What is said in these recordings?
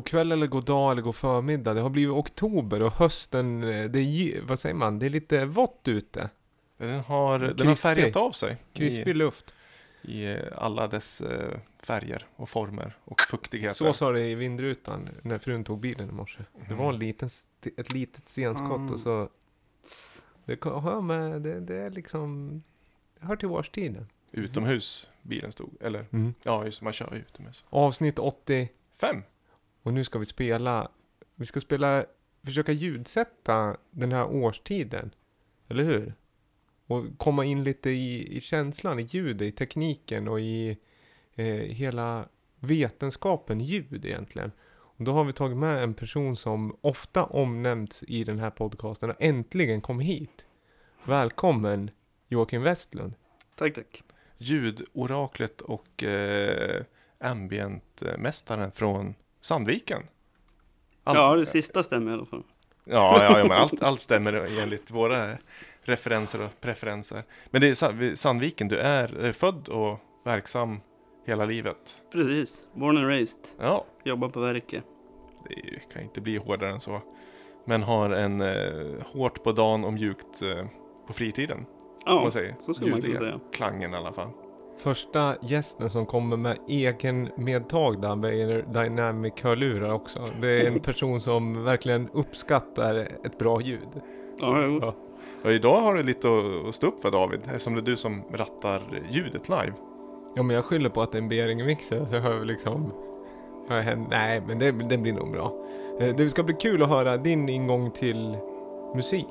god kväll eller god dag eller god förmiddag. Det har blivit oktober och hösten, eh, det är, vad säger man, det är lite vått ute. Den har, den har färgat av sig Krispig luft. i, alla dess eh, färger och former och fuktigheter. Så sa det i vindrutan när frun tog bilen i morse. Det var en Mm. liten, ett litet stenskott Mm. och så... Det, men det, det är liksom... Det hör till årstiden. Utomhus bilen stod. Eller ja, just man kör utomhus. Avsnitt 80 Fem! Och nu ska vi spela... Vi ska spela... Försöka ljudsätta den här årstiden. Eller hur? Och komma in lite i, i känslan, i ljudet, i tekniken och i eh, hela vetenskapen ljud egentligen. Och då har vi tagit med en person som ofta omnämnts i den här podcasten och äntligen kom hit. Välkommen Joakim Westlund. Tack, tack. Ljudoraklet och eh, ambientmästaren från Sandviken. All- Ja, det sista stämmer i alla fall. Ja, ja, ja men allt, allt stämmer enligt våra referenser och preferenser. Men det är Sa- vi- Sandviken, du är född och verksam hela livet. Precis. Born and raised. Ja, Jobbar på verket. det kan inte bli hårdare än så. Men har en eh, hårt på dagen och mjukt eh, på fritiden. Ja, så skulle man kunna säga. Klangen i alla fall. Första gästen som kommer med egen medtagna Beijer Dynamic hörlurar också. Det är en person som verkligen uppskattar ett bra ljud. Ja. Ja. Och idag har du lite att- stå upp för David, eftersom det är du som rattar ljudet live. Ja men jag skyller på att det är en Behringer-mixer så jag hör liksom... Nej men det, det blir nog bra. Eh, Det ska bli kul att höra din ingång till musik.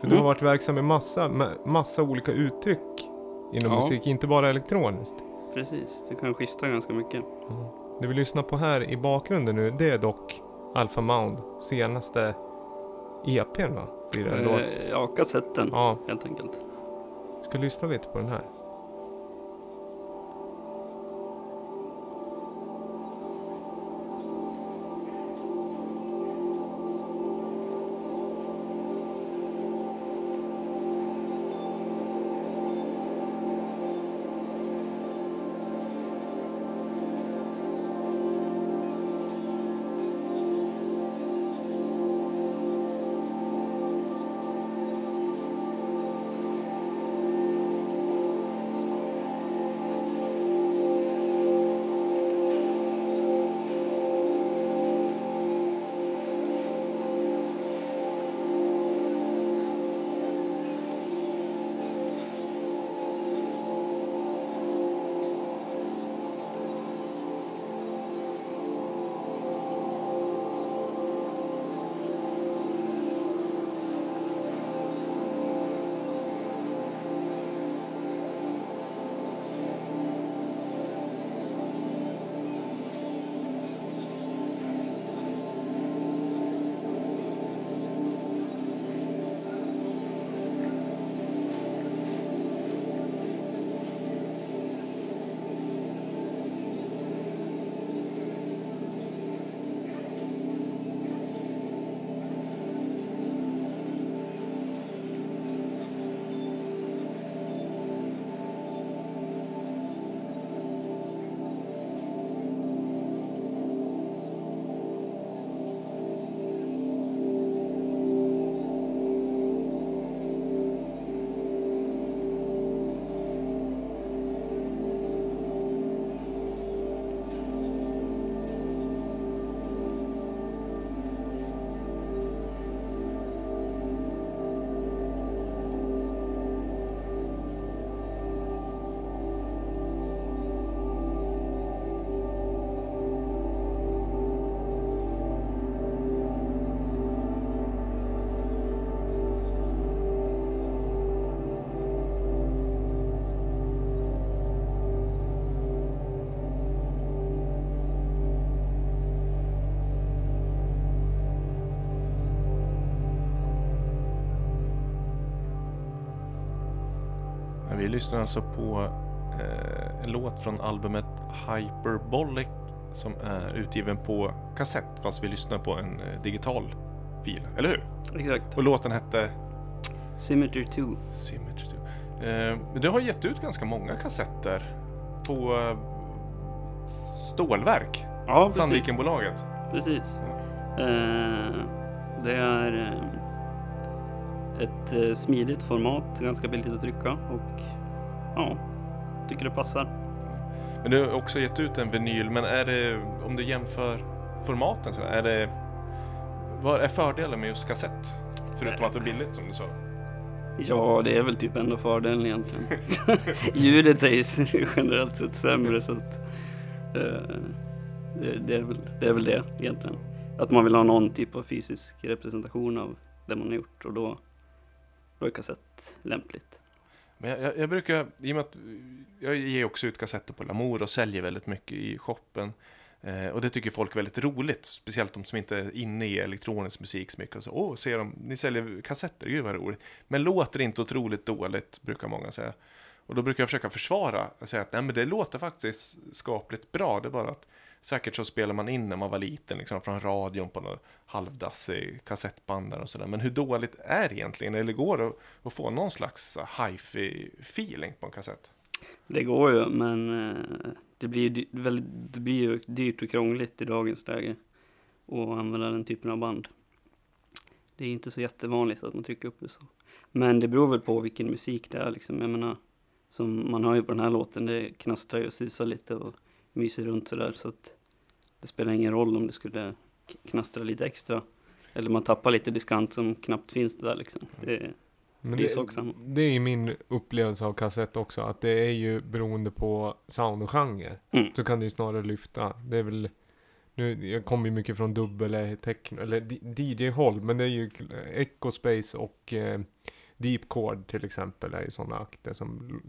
För du Mm. har varit verksam i massa, ma- massa olika uttryck inom Ja. musik, inte bara elektroniskt. Precis. Det kan skifta ganska mycket. Det vi lyssnar på här i bakgrunden nu, det är dock Alpha Mound senaste EPn va? Blir det en låt? Eh, ja, kassetten Ja, helt enkelt. ska lyssna lite på den här. Vi lyssnar alltså på eh, en låt från albumet Hyperbolic som är utgiven på kassett fast vi lyssnar på en eh, digital fil, eller hur? Exakt. Och låten hette Symmetry 2. Symmetry 2. Eh, du har gett ut ganska många kassetter på eh, stålverk, Ja. Sandvikenbolaget. precis. Ja. Eh, det är eh, ett eh, smidigt format, ganska billigt att trycka och ja, tycker det passar. Men du har också gett ut en vinyl, men är det, om du jämför formaten, så är det, vad är fördelen med just kassett? Förutom att det är billigt som du sa. Ja, det är väl typ enda fördelen egentligen. Ljudet är ju generellt sett sämre så att det, det, är väl, det är väl det egentligen. Att man vill ha någon typ av fysisk representation av det man har gjort och då, då är kassett lämpligt. Men jag, jag, jag brukar, i och med att jag ger också ut kassetter på Lamour och säljer väldigt mycket i shoppen. Eh, och det tycker folk är väldigt roligt, speciellt de som inte är inne i elektronisk musik så mycket. Och så, Åh, ser de, ni säljer kassetter, gud vad roligt. Men låter inte otroligt dåligt, brukar många säga. Och då brukar jag försöka försvara och säga att nej, men det låter faktiskt skapligt bra. Det är bara att säkert så spelar man in när man var liten, liksom från radion på någon halvdassig kassettband där och sådär. Men hur dåligt är det egentligen? Eller går det att, få någon slags eh, hifi-feeling på en kassett? Det går ju, men eh, det blir, ju väldigt, det blir ju dyrt och krångligt i dagens läge att använda den typen av band. Det är inte så jättevanligt att man trycker upp det så. Men det beror väl på vilken musik det är liksom. Jag menar, som man hör ju på den här låten, det knastrar ju och susar lite och myser runt sådär. Så att det spelar ingen roll om det skulle knastra lite extra. Eller man tappar lite diskant som knappt finns där liksom. Det, Men Det det är ju min upplevelse av kassett också, att det är ju beroende på sound och genre. Mm. Så kan det ju snarare lyfta. Det är väl, nu, jag kommer ju mycket från dubbel eller techno, eller DJ-håll, men det är ju Echo Space och eh, Deep Chord till exempel är ju sådana akter som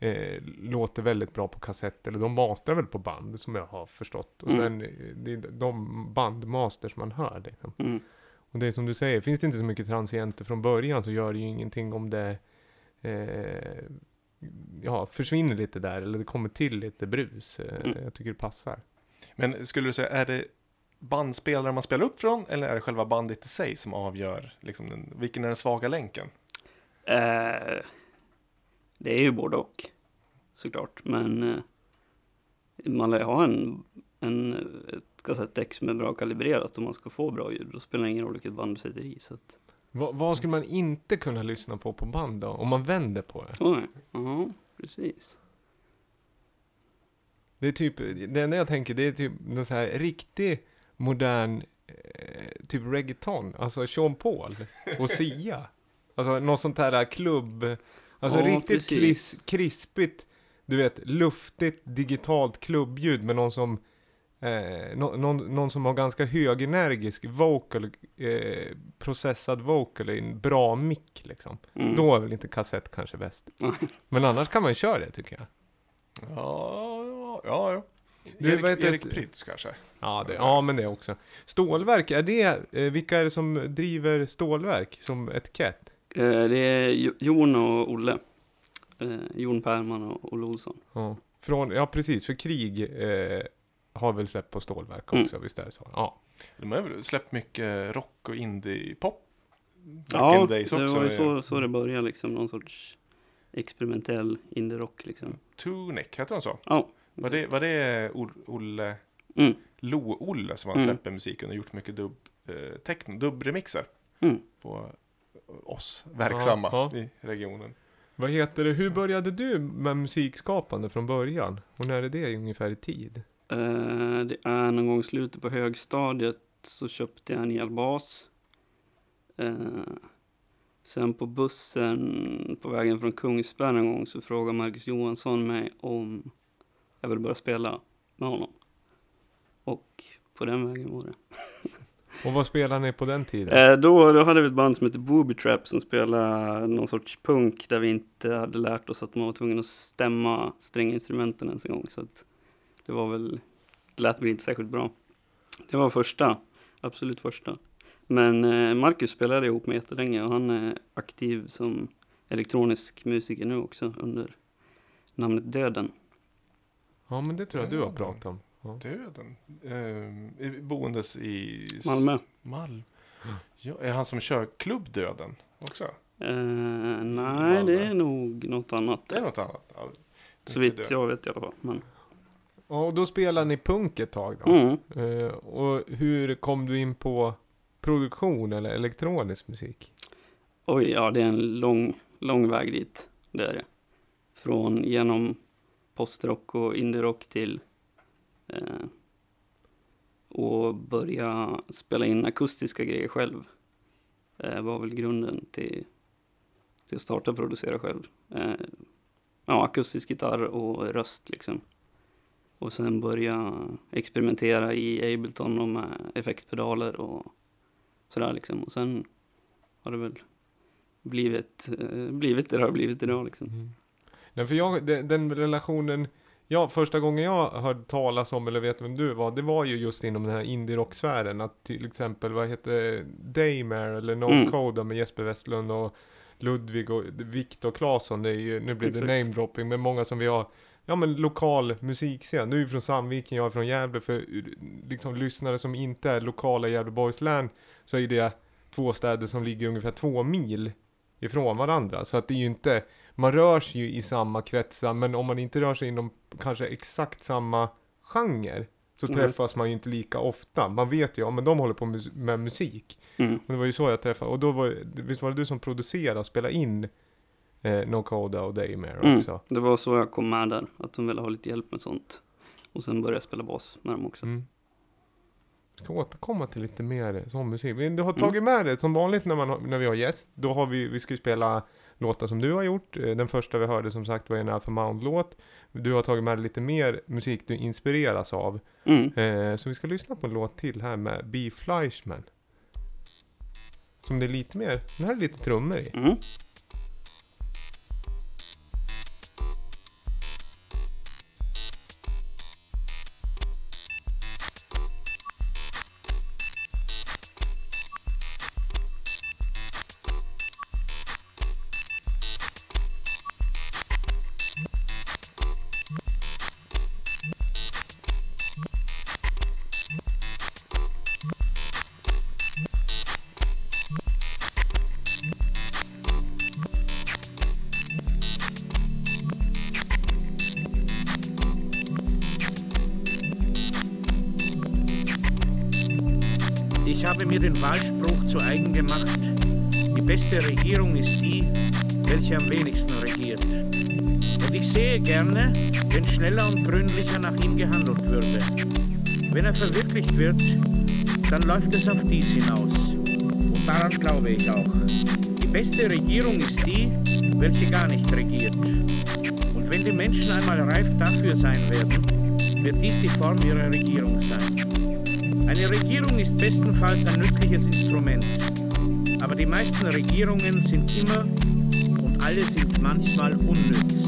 eh, låter väldigt bra på kassett, eller de mastrar väl på band som jag har förstått. Och Mm. sen eh, det är de bandmasters man hör liksom. mm, Och det är som du säger, finns det inte så mycket transienter från början så gör det ju ingenting om det eh, ja, försvinner lite där eller det kommer till lite brus. Eh, Mm. Jag tycker det passar. Men skulle du säga, är det bandspelare man spelar upp från eller är det själva bandet i sig som avgör liksom, den, vilken är den svaga länken? Eh, det är ju både och, såklart. Men eh, man lär ha en, en, ett kassettdäck som är bra kalibrerat om man ska få bra ljud. Då spelar det ingen roll vilket band du sätter i. Så att, Va, vad skulle man inte kunna lyssna på på band då? Om man vänder på det? oj, ja, precis. Det är typ, det enda jag tänker det är typ någon så här riktig modern eh, typ reggaeton. Alltså Sean Paul och Sia. Alltså något sånt här klubb, alltså Ja, riktigt kris, krispigt, du vet, luftigt digitalt klubbljud med någon som Eh, nå- någon, någon som har ganska högenergisk vocal, eh, processad vocal i en bra mick liksom. Mm. Då är väl inte kassett kanske bäst. Men annars kan man ju köra det tycker jag. Ja, ja, ja. ja. Du, Erik, heter- Erik Prytz kanske? Ja, det, ja, men det också. Stålverk, är det, eh, vilka är det som driver stålverk som etikett? Eh, det är Jo- Jon och Olle. Eh, Jon Perman och Olle Olsson. Ja, från, ja precis, för krig eh, har väl släppt på stålverk Mm. också, visst är det så? Ja. De har väl släppt mycket rock och indie-pop? Ja, in the days det också. var ju så, så det började liksom. Någon sorts experimentell indie-rock liksom. Tunic, heter de så? Ja. Var det, var det Ol- Olle, Mm. Lo-Olle som har Mm. släppt musiken och gjort mycket dubb, eh, techno, dubbremixer Mm. på oss verksamma Ja, i regionen? Vad heter det, hur började du med musikskapande från början? Och när är det ungefär i tid? Eh, det är någon gång i slutet på högstadiet så köpte jag en elbas. Eh, sen på bussen på vägen från Kungsberg en gång så frågade Marcus Johansson mig om jag ville börja spela med honom. Och på den vägen var det. Och vad spelade ni på den tiden? Eh, då, då hade vi ett band som hette Booby Trap som spelade någon sorts punk där vi inte hade lärt oss att man var tvungen att stämma stränginstrumenten ens en gång. Så att det var väl, det lät väl inte särskilt bra. Det var första, absolut första. Men eh, Marcus spelade ihop med jättelänge och han är aktiv som elektronisk musiker nu också under namnet Döden. Ja, men det tror jag du har pratat om. Ja. Döden? Eh, i- boendes i... Malmö. Malm. Ja, är han som kör Klubb Döden också? Eh, nej, det är nog något annat. Det är något annat. Ja, Så vitt jag vet i alla fall. Men, Ja, och då spelade ni punk ett tag då? Mm. Eh, och hur kom du in på produktion eller elektronisk musik? Oj, ja det är en lång, lång väg dit. Det är det. Från genom postrock och indie-rock till Eh, och börja spela in akustiska grejer själv. Eh, var väl grunden till, till att starta och producera själv. Eh, ja, akustisk gitarr och röst liksom. Och sen börja experimentera i Ableton och med effektpedaler och sådär liksom. Och sen har det väl blivit, eh, blivit det det har blivit idag liksom. Mm. Nej, för jag, den, den relationen, ja, första gången jag hörde talas om, eller vet vem du var, det var ju just inom den här indie-rock-sfären. Att till exempel, vad heter Daymare eller No Mm. Code med Jesper Westlund och Ludvig och Viktor Claesson. Det är ju, nu blir det namedropping, men många som vi har, ja men lokal musikscen. Du är ju från Sandviken, jag är från Gävle. För liksom lyssnare som inte är lokala i Gävleborgs län, så är det två städer som ligger ungefär två mil ifrån varandra. Så att det är ju inte, man rör sig ju i samma kretsar, men om man inte rör sig inom kanske exakt samma genre, så Mm. träffas man ju inte lika ofta. Man vet ju, ja men de håller på med musik. Mm. Och det var ju så jag träffade, och då var visst var det du som producerade och spelade in eh, No Coda och Daymare Mm. också? Det var så jag kom med där, att de ville ha lite hjälp med sånt. Och sen började jag spela bas med dem också. Mm. Jag ska återkomma till lite mer sån musik. Du har Mm. tagit med det som vanligt när, man, när vi har gäst. Då har vi, vi ska ju spela låtar som du har gjort. Eh, Den första vi hörde som sagt var en Alpha Mound-låt. Du har tagit med dig lite mer musik du inspireras av. Mm. Eh, så vi ska lyssna på en låt till här med B. Fleischman. Som det är lite mer, den här är lite trummor i. Mm. Die beste Regierung ist die, welche am wenigsten regiert. Und ich sehe gerne, wenn schneller und gründlicher nach ihm gehandelt würde. Wenn er verwirklicht wird, dann läuft es auf dies hinaus. Und daran glaube ich auch. Die beste Regierung ist die, welche gar nicht regiert. Und wenn die Menschen einmal reif dafür sein werden, wird dies die Form ihrer Regierung sein. Eine Regierung ist bestenfalls ein nützliches Instrument. Aber die meisten Regierungen sind immer und alle sind manchmal unnütz.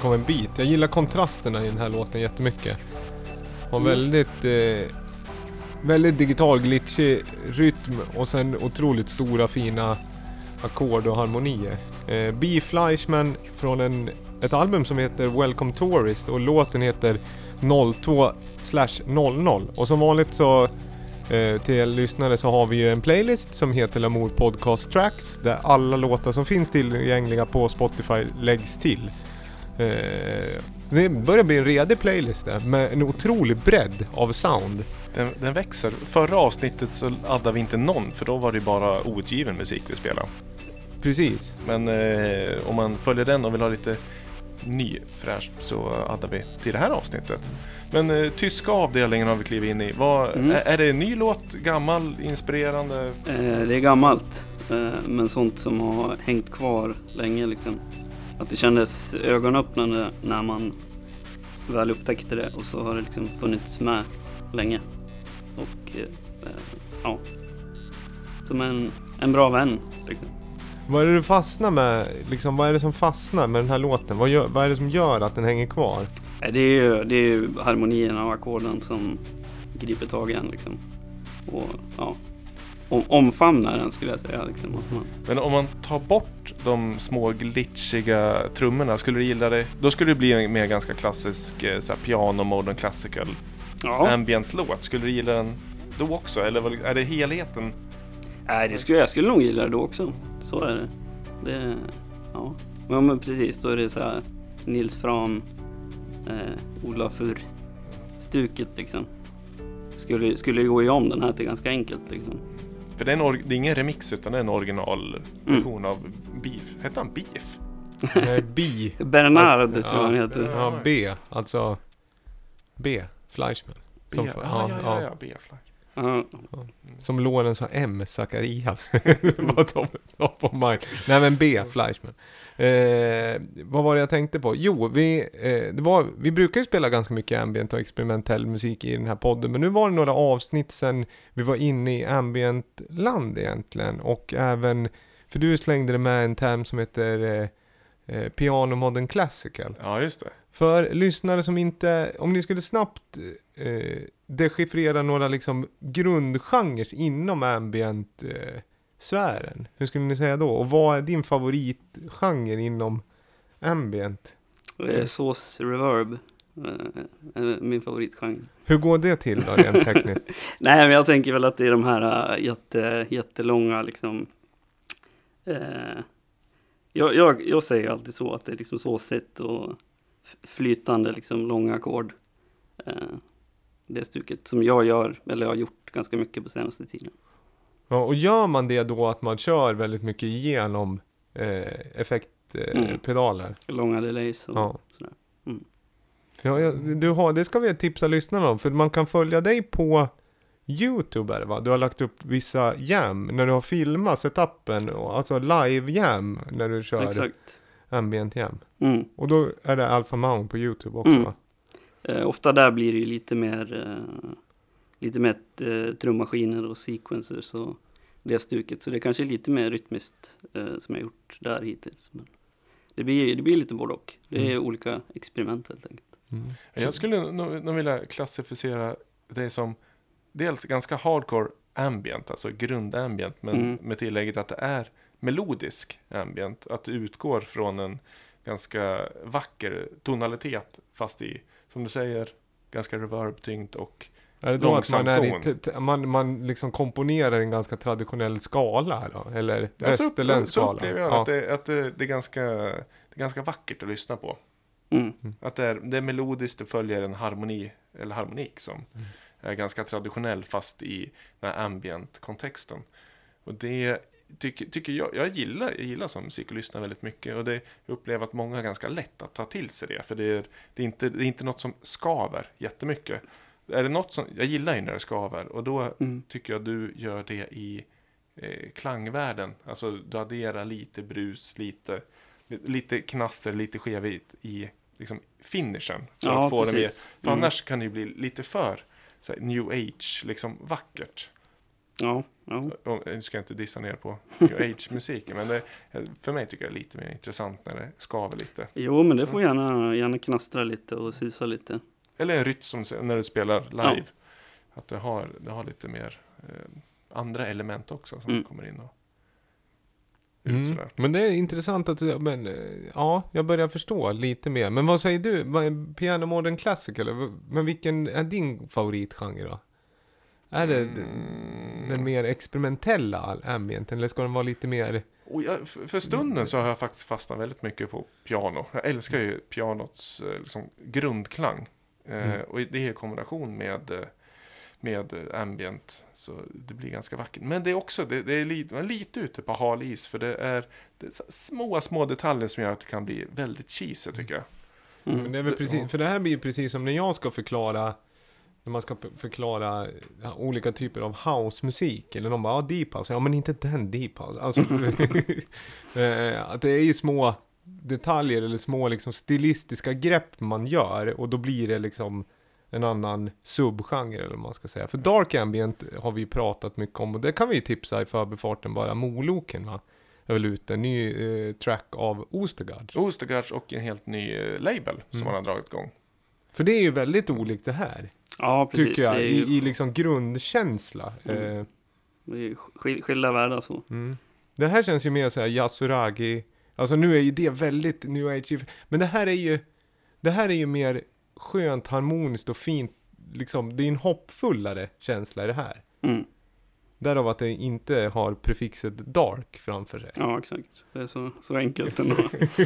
Kom en bit. Jag gillar kontrasterna i den här låten jättemycket. Har Mm. väldigt, eh, väldigt digital glitchig rytm och sen otroligt stora fina ackord och harmonier. Eh, B. Fleischman från en, ett album som heter Welcome Tourist och låten heter 02 00. Och som vanligt så eh, till er lyssnare så har vi ju en playlist som heter Lamour Podcast Tracks där alla låtar som finns tillgängliga på Spotify läggs till. Eh, det börjar bli en redig playlist där med en otrolig bredd av sound. Den, den växer. Förra avsnittet så addade vi inte någon för då var det bara outgiven musik vi spelade. Precis. Men eh, om man följer den och vill ha lite ny fräscht så addar vi till det här avsnittet. Men eh, tyska avdelningen har vi klivit in i. Vad, Mm. är, är det en ny låt? Gammal? Inspirerande? Eh, det är gammalt, eh, men sånt som har hängt kvar länge liksom. Att det kändes ögonöppnande när man väl upptäckte det och så har det liksom funnits med länge. Och eh, ja, som en, en bra vän liksom. Vad är det du fastnar med? Liksom, vad är det som fastnar med den här låten? Vad, gör, vad är det som gör att den hänger kvar? Det är ju, det är ju harmonierna och ackorden som griper tag i en liksom. Och ja, omfamnar den skulle jag säga liksom. Man, Men om man tar bort de små glitchiga trummorna, skulle du gilla det? Då skulle det bli en mer ganska klassisk eh, så här, piano, modern classical, ja, ambient låt. Skulle du gilla den då också? Eller är det helheten? nej, det skulle, jag skulle nog gilla det då också. Så är det. det ja. ja, men precis. Då är det så här Nils Fram, eh, Ola Furr stuket liksom. Skulle, skulle gå om den här till ganska enkelt liksom. För det är, en or- det är ingen remix utan det är en originalversion av Beef. Hette han Beef? Eh, B. Bernard Alltså, tror jag han heter. Ja, B. Alltså B. Fleischman. Som, B- ja, ja, ja, ja, ja. ja, Som Lorenz har M. Zacharias. Vad de top of mind. Nej men B. Fleischman. Eh, vad var det jag tänkte på? Jo, vi, eh, det var, vi brukar ju spela ganska mycket ambient och experimentell musik i den här podden. Men nu var det några avsnitt sen vi var inne i ambient-land egentligen. Och även, för du slängde det med en term som heter eh, eh, Piano Modern Classical. Ja, just det. För lyssnare som inte, om ni skulle snabbt eh, dechiffrera några liksom grundgenres inom ambient eh, hur skulle ni säga då? Och vad är din favoritgenre inom ambient? eh, Sås reverb. eh, min favoritgenre. Hur går det till då rent tekniskt? Nej, men jag tänker väl att det är de här äh, jätte, jättelånga liksom. Eh, jag, jag, jag säger alltid så att det är liksom såsigt och flytande liksom långa ackord. Eh, det stuket som jag gör, eller har gjort ganska mycket på senaste tiden. Ja, och gör man det då att man kör väldigt mycket igenom eh, effektpedaler? Mm. Eh, pedaler? Långa delays och Ja. sådär. Mm. Ja, du har, det ska vi tipsa lyssnarna om, för man kan följa dig på YouTube är det va? Du har lagt upp vissa jam när du har filmat setupen, alltså live jam när du kör Exakt. ambient jam. Mm. Och då är det Alpha Mount på YouTube också Mm. va? Eh, ofta där blir det ju lite mer, eh, lite mer eh, trummaskiner och sequencers och det stuket. Så det kanske är lite mer rytmiskt som jag gjort där hittills. Men det, blir, det blir lite både och. Det är olika experiment helt enkelt. Mm. Jag skulle nog nog vilja klassificera det som dels ganska hardcore ambient, alltså grundambient, men Mm. med tillägget att det är melodisk ambient. Att det utgår från en ganska vacker tonalitet, fast i, som du säger, ganska reverb-tyngt och Är det då att man, är man, man liksom komponerar en ganska traditionell skala då? Eller så, västerländsk så skala? upplever jag Ja. att, det, att det, det, är ganska, det är ganska vackert att lyssna på. Mm. Att det är, det är melodiskt, det följer en harmoni, eller harmonik som Mm. är ganska traditionell fast i den här ambient-kontexten. Och det tycker, tycker jag, jag gillar, jag gillar som musik och lyssnar väldigt mycket. Och det jag upplever att många har ganska lätt att ta till sig det. För det är, det är, inte, det är inte något som skaver jättemycket. Är det något som, jag gillar ju när det skaver och då Mm. tycker jag du gör det i eh, klangvärlden. Alltså du adderar lite brus, lite, li- lite knaster, lite skevhet i liksom, finishen. För Ja, att få det mer. precis. För Mm. annars kan det ju bli lite för här, new age, liksom vackert. Ja, ja. Och Nu ska jag inte dissa ner på Age-musiken, men det, för mig tycker jag det är lite mer intressant när det skaver lite. Jo, men det får gärna, gärna knastra lite och susa lite. Eller en rytm som när du spelar live. Att det har, det har lite mer eh, andra element också som Mm. kommer in och ut Mm. sådär. Men det är intressant att, men eh, ja, jag börjar förstå lite mer. Men vad säger du? Piano Modern Classic eller? v- Men vilken är din favoritgenre då? Är det Mm. den mer experimentella ambienten eller ska den vara lite mer? Jag, för för stunden så har jag faktiskt fastnat väldigt mycket på piano. Jag älskar ju pianots eh, liksom, grundklang. Eh, Mm. Och det är i kombination med, eh, med eh, ambient. Så det blir ganska vackert. Men det är också, det, det är lite, man är lite ute på hal is. För det är, det är små, små detaljer som gör att det kan bli väldigt cheesy tycker jag. Men Mm. det är väl precis, för det här blir ju precis som när jag ska förklara när man ska förklara olika typer av housemusik. Eller de bara, ja deep house. Ja men inte den deep house. Alltså, eh, att det är ju små detaljer eller små liksom stilistiska grepp man gör. Och då blir det liksom en annan subgenre eller vad man ska säga. För dark ambient har vi pratat mycket om. Och det kan vi ju tipsa i förbifarten bara. Moloken va. Är väl ute. En ny eh, track av Ostergaard. Ostergaards och en helt ny eh, label som Mm. man har dragit igång. För det är ju väldigt olikt det här. Ja, precis. Tycker jag, ju i, i liksom grundkänsla. Mm. Eh, det är skil- skilda världar så. mm. Det här känns ju mer så här Yasuragi. Alltså nu är ju det väldigt new age. Men det här är ju, det här är ju mer skönt, harmoniskt och fint. Liksom, det är en hoppfullare känsla i det här. Mm. Därav att det inte har prefixet dark framför sig. Ja, exakt. Det är så, så enkelt ändå.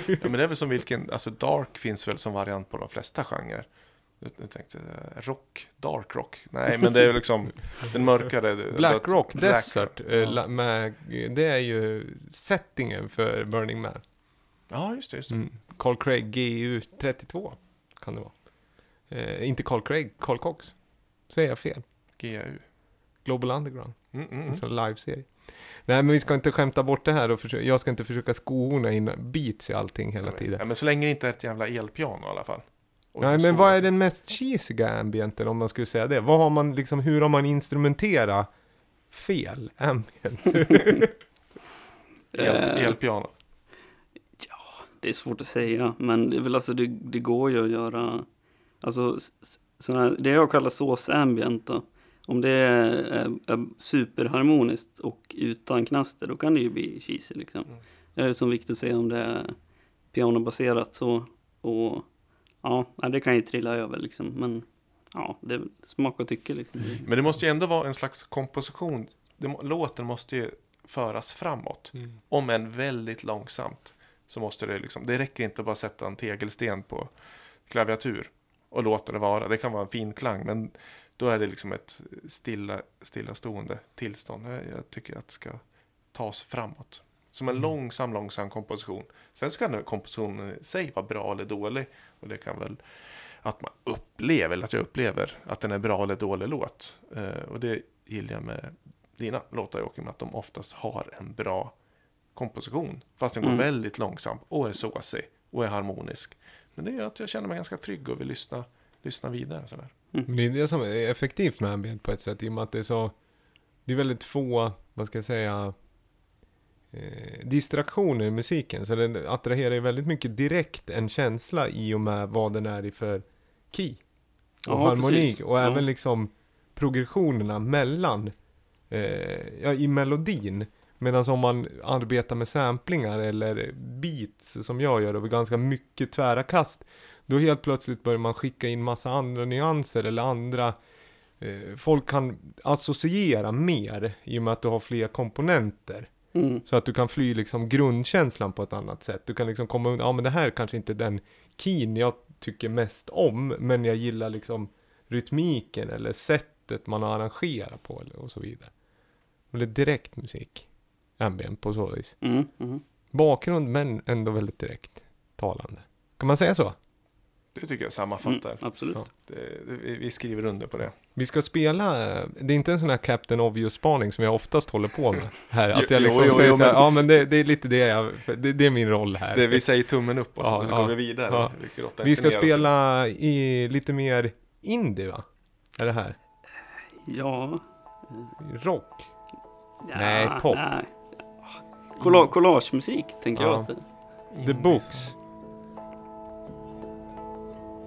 Ja, men det är väl som vilken, alltså dark finns väl som variant på de flesta genrer. Jag, tänkte eh, rock, dark rock. Nej, men det är ju liksom den mörkare. Black det- Rock Black Desert, eh, ja. med, det är ju settingen för Burning Man. Ja, just det. Just det. Mm. Carl Craig GU32 kan det vara. Eh, inte Carl Craig, Carl Cox. Säger jag fel? GAU. Global Underground, Mm, mm, en mm. sån liveserie. Nej men vi ska inte skämta bort det här och försöka, jag ska inte försöka skohorna in beats i allting hela tiden. Ja, men så länge det inte är ett jävla elpiano i alla fall. Nej men vad är den mest cheesiga ambienten om man skulle säga det? Vad har man liksom, hur har man instrumenterat fel ambient? El, Eh, elpiano. Det är svårt att säga, men det är väl alltså det, det går ju att göra, alltså s- s- såna här, det jag kallar sås ambient då, om det är, är, är superharmoniskt och utan knaster, då kan det ju bli cheesy liksom. Mm. Eller som Victor säger, om det är pianobaserat så, och ja, det kan ju trilla över liksom, men ja, det är smak och tycke liksom. Men det måste ju ändå vara en slags komposition. Det, låten måste ju föras framåt. Om än väldigt långsamt. Så måste det liksom, det räcker inte att bara sätta en tegelsten på klaviatur och låta det vara. Det kan vara en fin klang, men då är det liksom ett stilla, stillastående tillstånd. Jag, jag tycker att det ska tas framåt. Som en Mm. långsam, långsam komposition. Sen ska den kompositionen i sig vara bra eller dålig. Och det kan väl att man upplever, eller att jag upplever att den är bra eller dålig låt. Eh, och det gillar jag med dina låtar Joakim, att de oftast har en bra komposition. Fast den går Mm. väldigt långsamt och är såsig och är harmonisk. Men det gör att jag känner mig ganska trygg och vill lyssna, lyssna vidare. Sådär. Men det är det som är effektivt med ambient på ett sätt i och med att det är så Det är väldigt få, vad ska jag säga eh, Distraktioner i musiken så den attraherar ju väldigt mycket direkt en känsla i och med vad den är i för key och Ja, harmoni precis. och Ja. även liksom progressionerna mellan eh, ja, i melodin Medan om man arbetar med samplingar eller beats som jag gör över ganska mycket tvära kast Då helt plötsligt börjar man skicka in massa andra nyanser eller andra eh, Folk kan associera mer i och med att du har fler komponenter Mm. Så att du kan fly liksom grundkänslan på ett annat sätt Du kan liksom komma undan, ja men det här är kanske inte den keyn jag tycker mest om Men jag gillar liksom rytmiken eller sättet man har arrangerat på och så vidare Eller direkt musik Ambient på så vis Mm. Mm. Bakgrund men ändå väldigt direkt talande Kan man säga så? Det tycker jag Mm. sammanfattar. Absolut. Ja. Det, det, vi skriver under på det. Vi ska spela, eh, det är inte en sån här Captain Obvious-spaning som jag oftast håller på med här. Att jag liksom jo, jo, säger jo, så här, men- ja men det, det är lite det jag, det, det är min roll här. det vi säger tummen upp och så, Ja, så ja, går vi vidare. ja. Vi, Vi ska spela i lite mer indie va? Är det här? Ja, Rock? Nej, pop. Nej. Colla- Collagemusik tänker Ja. jag att det The Books.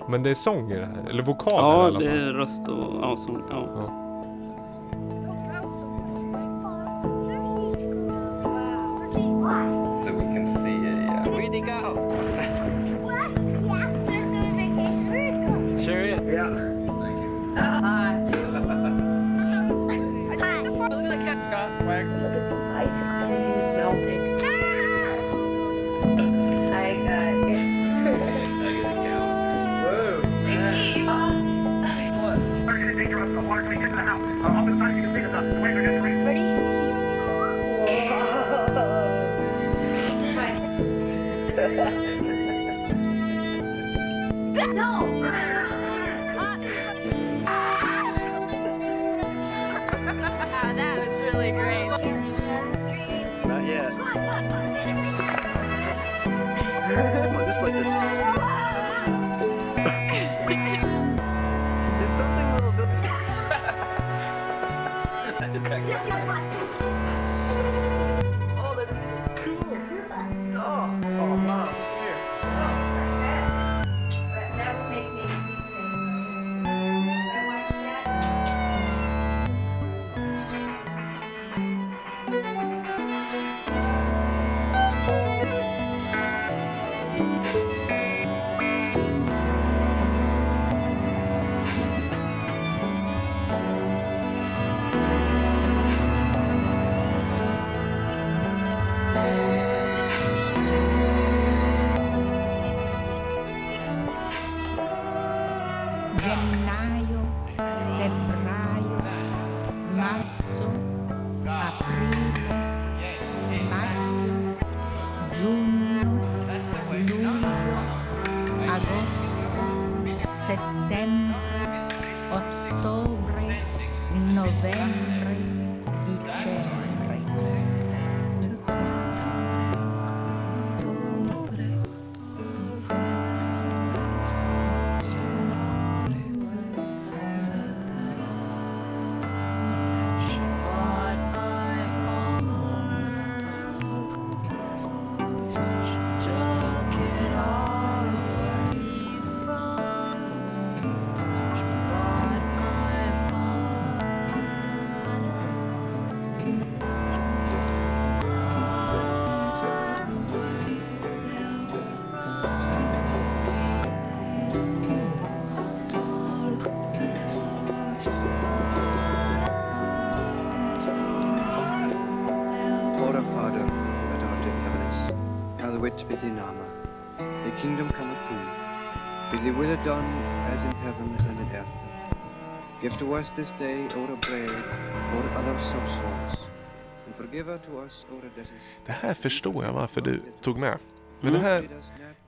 Men det är sång i det här, eller vokaler i Ja, alla det fall. är röst och ja, sång. Ja. Ja. Give to us this day our bread, our other substance, and forgive to us our debts. Det här förstår jag varför du tog med. Men det här,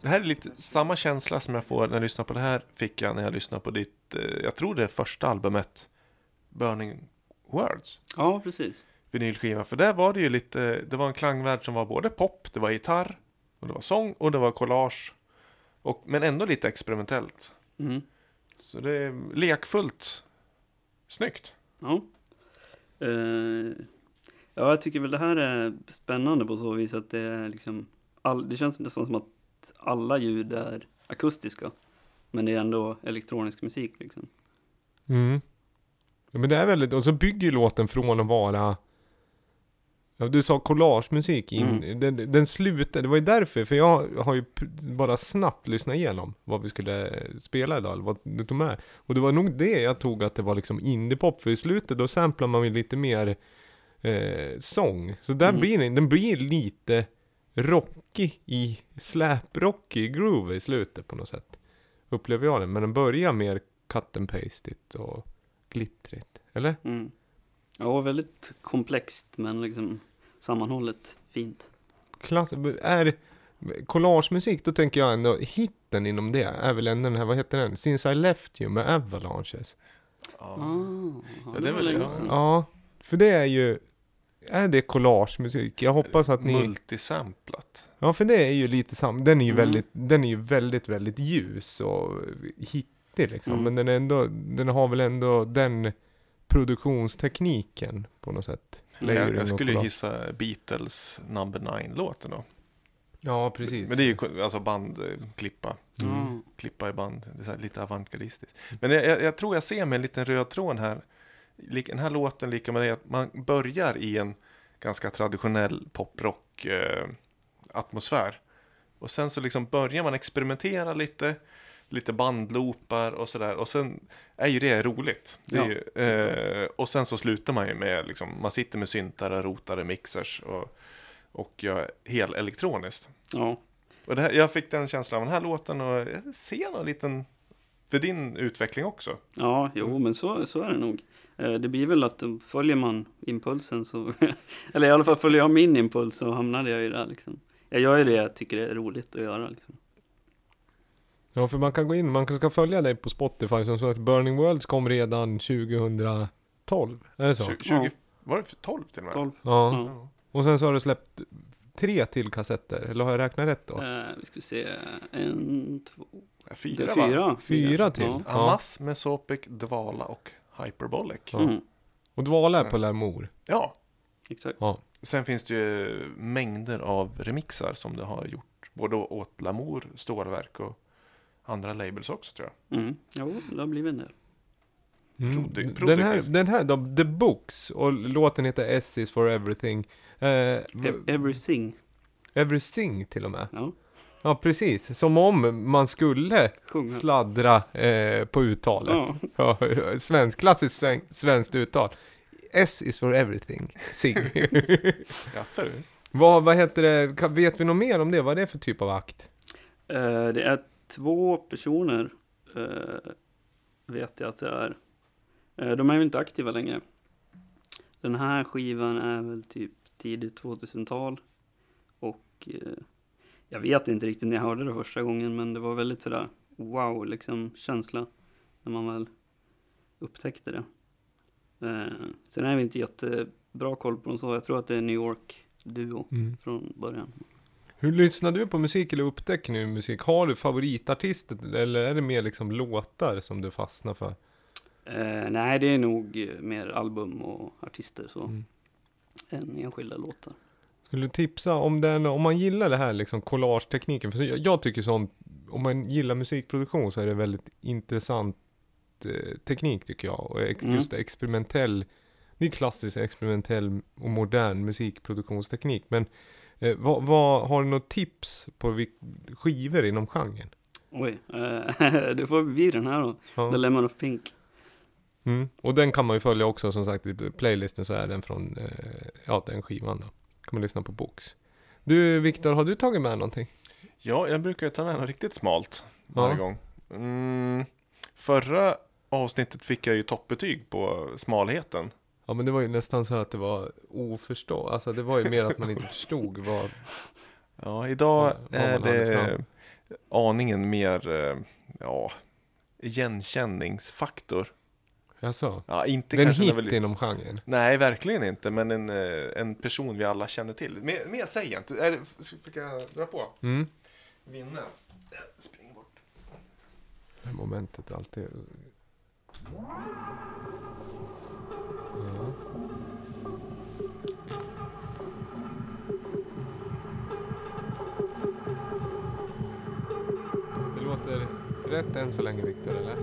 det här är lite samma känsla som jag får när jag lyssnar på det här fick jag när jag lyssnade på ditt, eh, jag tror det är första albumet, Burning Words, ja, precis. vinylskiva. För där var det ju lite, det var en klangvärld som var både pop, det var gitarr, och det var sång och det var collage. Och, men ändå lite experimentellt. Mm. Så det är lekfullt snyggt. Ja. Eh, ja, jag tycker väl det här är spännande på så vis att det är liksom, all, det känns nästan som att alla ljud är akustiska. Men det är ändå elektronisk musik liksom. Mm. Ja, men det är väldigt, och så bygger ju låten från att vara Ja, du sa collagemusik in, Mm. den, den slutar, det var ju därför, för jag har ju bara snabbt lyssnat igenom vad vi skulle eh, spela idag, eller vad du tog med. Och det var nog det jag tog att det var liksom indiepop, för i slutet då samplar man ju lite mer eh, sång. Så där Mm. blir den, den blir lite rockig i, släprockig groove i slutet på något sätt. Upplever jag det, men den börjar mer cut and pastigt och glittrigt, eller? Mm. Ja, väldigt komplext men liksom sammanhållet fint. Klass, är collagemusik, då tänker jag ändå hitten inom det är väl ändå den här, vad heter den? Since I left you med Avalanches. Ah, Ja, ja, det är väl- länge ja. Ja, för det är ju, är det collagemusik? Jag hoppas att ni, Multisamplat. ja för det är ju lite sam, den är ju Mm. väldigt, den är ju väldigt, väldigt ljus och hittig liksom. Mm. Men den är ändå, den har väl ändå den produktionstekniken på något sätt. Jag, jag skulle ju gissa Beatles Number 9-låten då. Ja, precis. Men det är ju alltså bandklippa. Mm. Klippa i band. Det är så här lite avantgardistiskt. Men jag, jag, jag tror jag ser med en liten röd tråd här. Den här låten lika med det att man börjar i en ganska traditionell poprock eh, atmosfär. Och sen så liksom börjar man experimentera lite. Lite bandloopar och sådär. Och sen är ju det roligt. Det är ju, eh, och sen så slutar man ju med liksom, man sitter med syntar och rotar i mixers. Och, och gör helt elektroniskt. Ja, Och här, jag fick den känslan av den här låten och jag ser någon liten för din utveckling också. ja jo men så, så är det nog. Eh, Det blir väl att eh, följer man impulsen så, eller i alla fall följer jag min impuls så hamnade jag ju där liksom. Jag gör ju det jag tycker är roligt att göra liksom. Ja, för man kan gå in, man ska följa dig på Spotify som så att Burning Worlds kom redan 2012. Är det så? Tju- 20, Var det för 12 till och med? 12. Ja. Ja. Och sen så har du släppt tre till kassetter, eller har jag räknat rätt då? Eh, vi ska se, en, två, Ja, det Fyra är va? fyra. Fyra till? Ja. Ja. Amas, Mesopic, Dvala och Hyperbolic. Ja. Mm, Och Dvala är på Lamour. Ja, exakt. Ja. sen finns det ju mängder av remixar som du har gjort. Både åt Lamour, Stålverk och andra labels också tror jag. Mm. Jo, det har blivit en del. Mm. Den, här, den här då, The Books, och låten heter S is for everything. Eh, Ev- Everything. everything till och med. Ja, Ja, precis. Som om man skulle sjunga. sladdra eh, på uttalet. Ja. Ja, svensk, klassiskt sven- svenskt uttal. S is for everything. Sing. Ja, för. vad, vad heter det? Vet vi något mer om det? Vad är det för typ av akt? Eh, det är två personer, eh, vet jag att det är. Eh, de är ju inte aktiva längre. Den här skivan är väl typ tidigt 2000-tal. Och eh, jag vet inte riktigt när jag hörde det första gången, men det var väldigt sådär wow, liksom känsla. När man väl upptäckte det. Eh, sen är vi inte jättebra koll på dem så. Jag tror att det är New York-duo från början. Hur lyssnar du på musik eller upptäcker nu musik? Har du favoritartister eller är det mer liksom låtar som du fastnar för? Eh, nej, det är nog mer album och artister så. Mm. Än enskilda låtar. Skulle du tipsa om den, om man gillar det här liksom collage-tekniken? För jag, jag tycker sånt, om man gillar musikproduktion så är det väldigt intressant eh, teknik tycker jag. Och ex, Mm. just experimentell, det är klassisk experimentell och modern musikproduktionsteknik. Men eh, vad, vad, har du något tips på vil- skivor inom genren? Oj, eh, det får bli den här då. Ja. The Lemon of Pink. Mm. Och den kan man ju följa också som sagt i playlisten så är den från, eh, ja den skivan då. Kan man lyssna på Box. Du Viktor, har du tagit med någonting? Ja, jag brukar ju ta med något riktigt smalt Ja. varje gång. Mm, förra avsnittet fick jag ju toppbetyg på smalheten. Ja men det var ju nästan så att det var oförstå, alltså det var ju mer att man inte förstod vad, Ja, idag Vad- är det aningen mer, eh, ja, igenkänningsfaktor. alltså, Ja, inte det är en kanske hit vi- inom genren. Nej, verkligen inte, men en, eh, en person vi alla känner till. Mer, mer säg jag inte. Är det, fick jag dra på? Mm. Vinna. Spring bort. Det här momentet alltid... Ja. Det låter rätt än så länge Viktor, eller?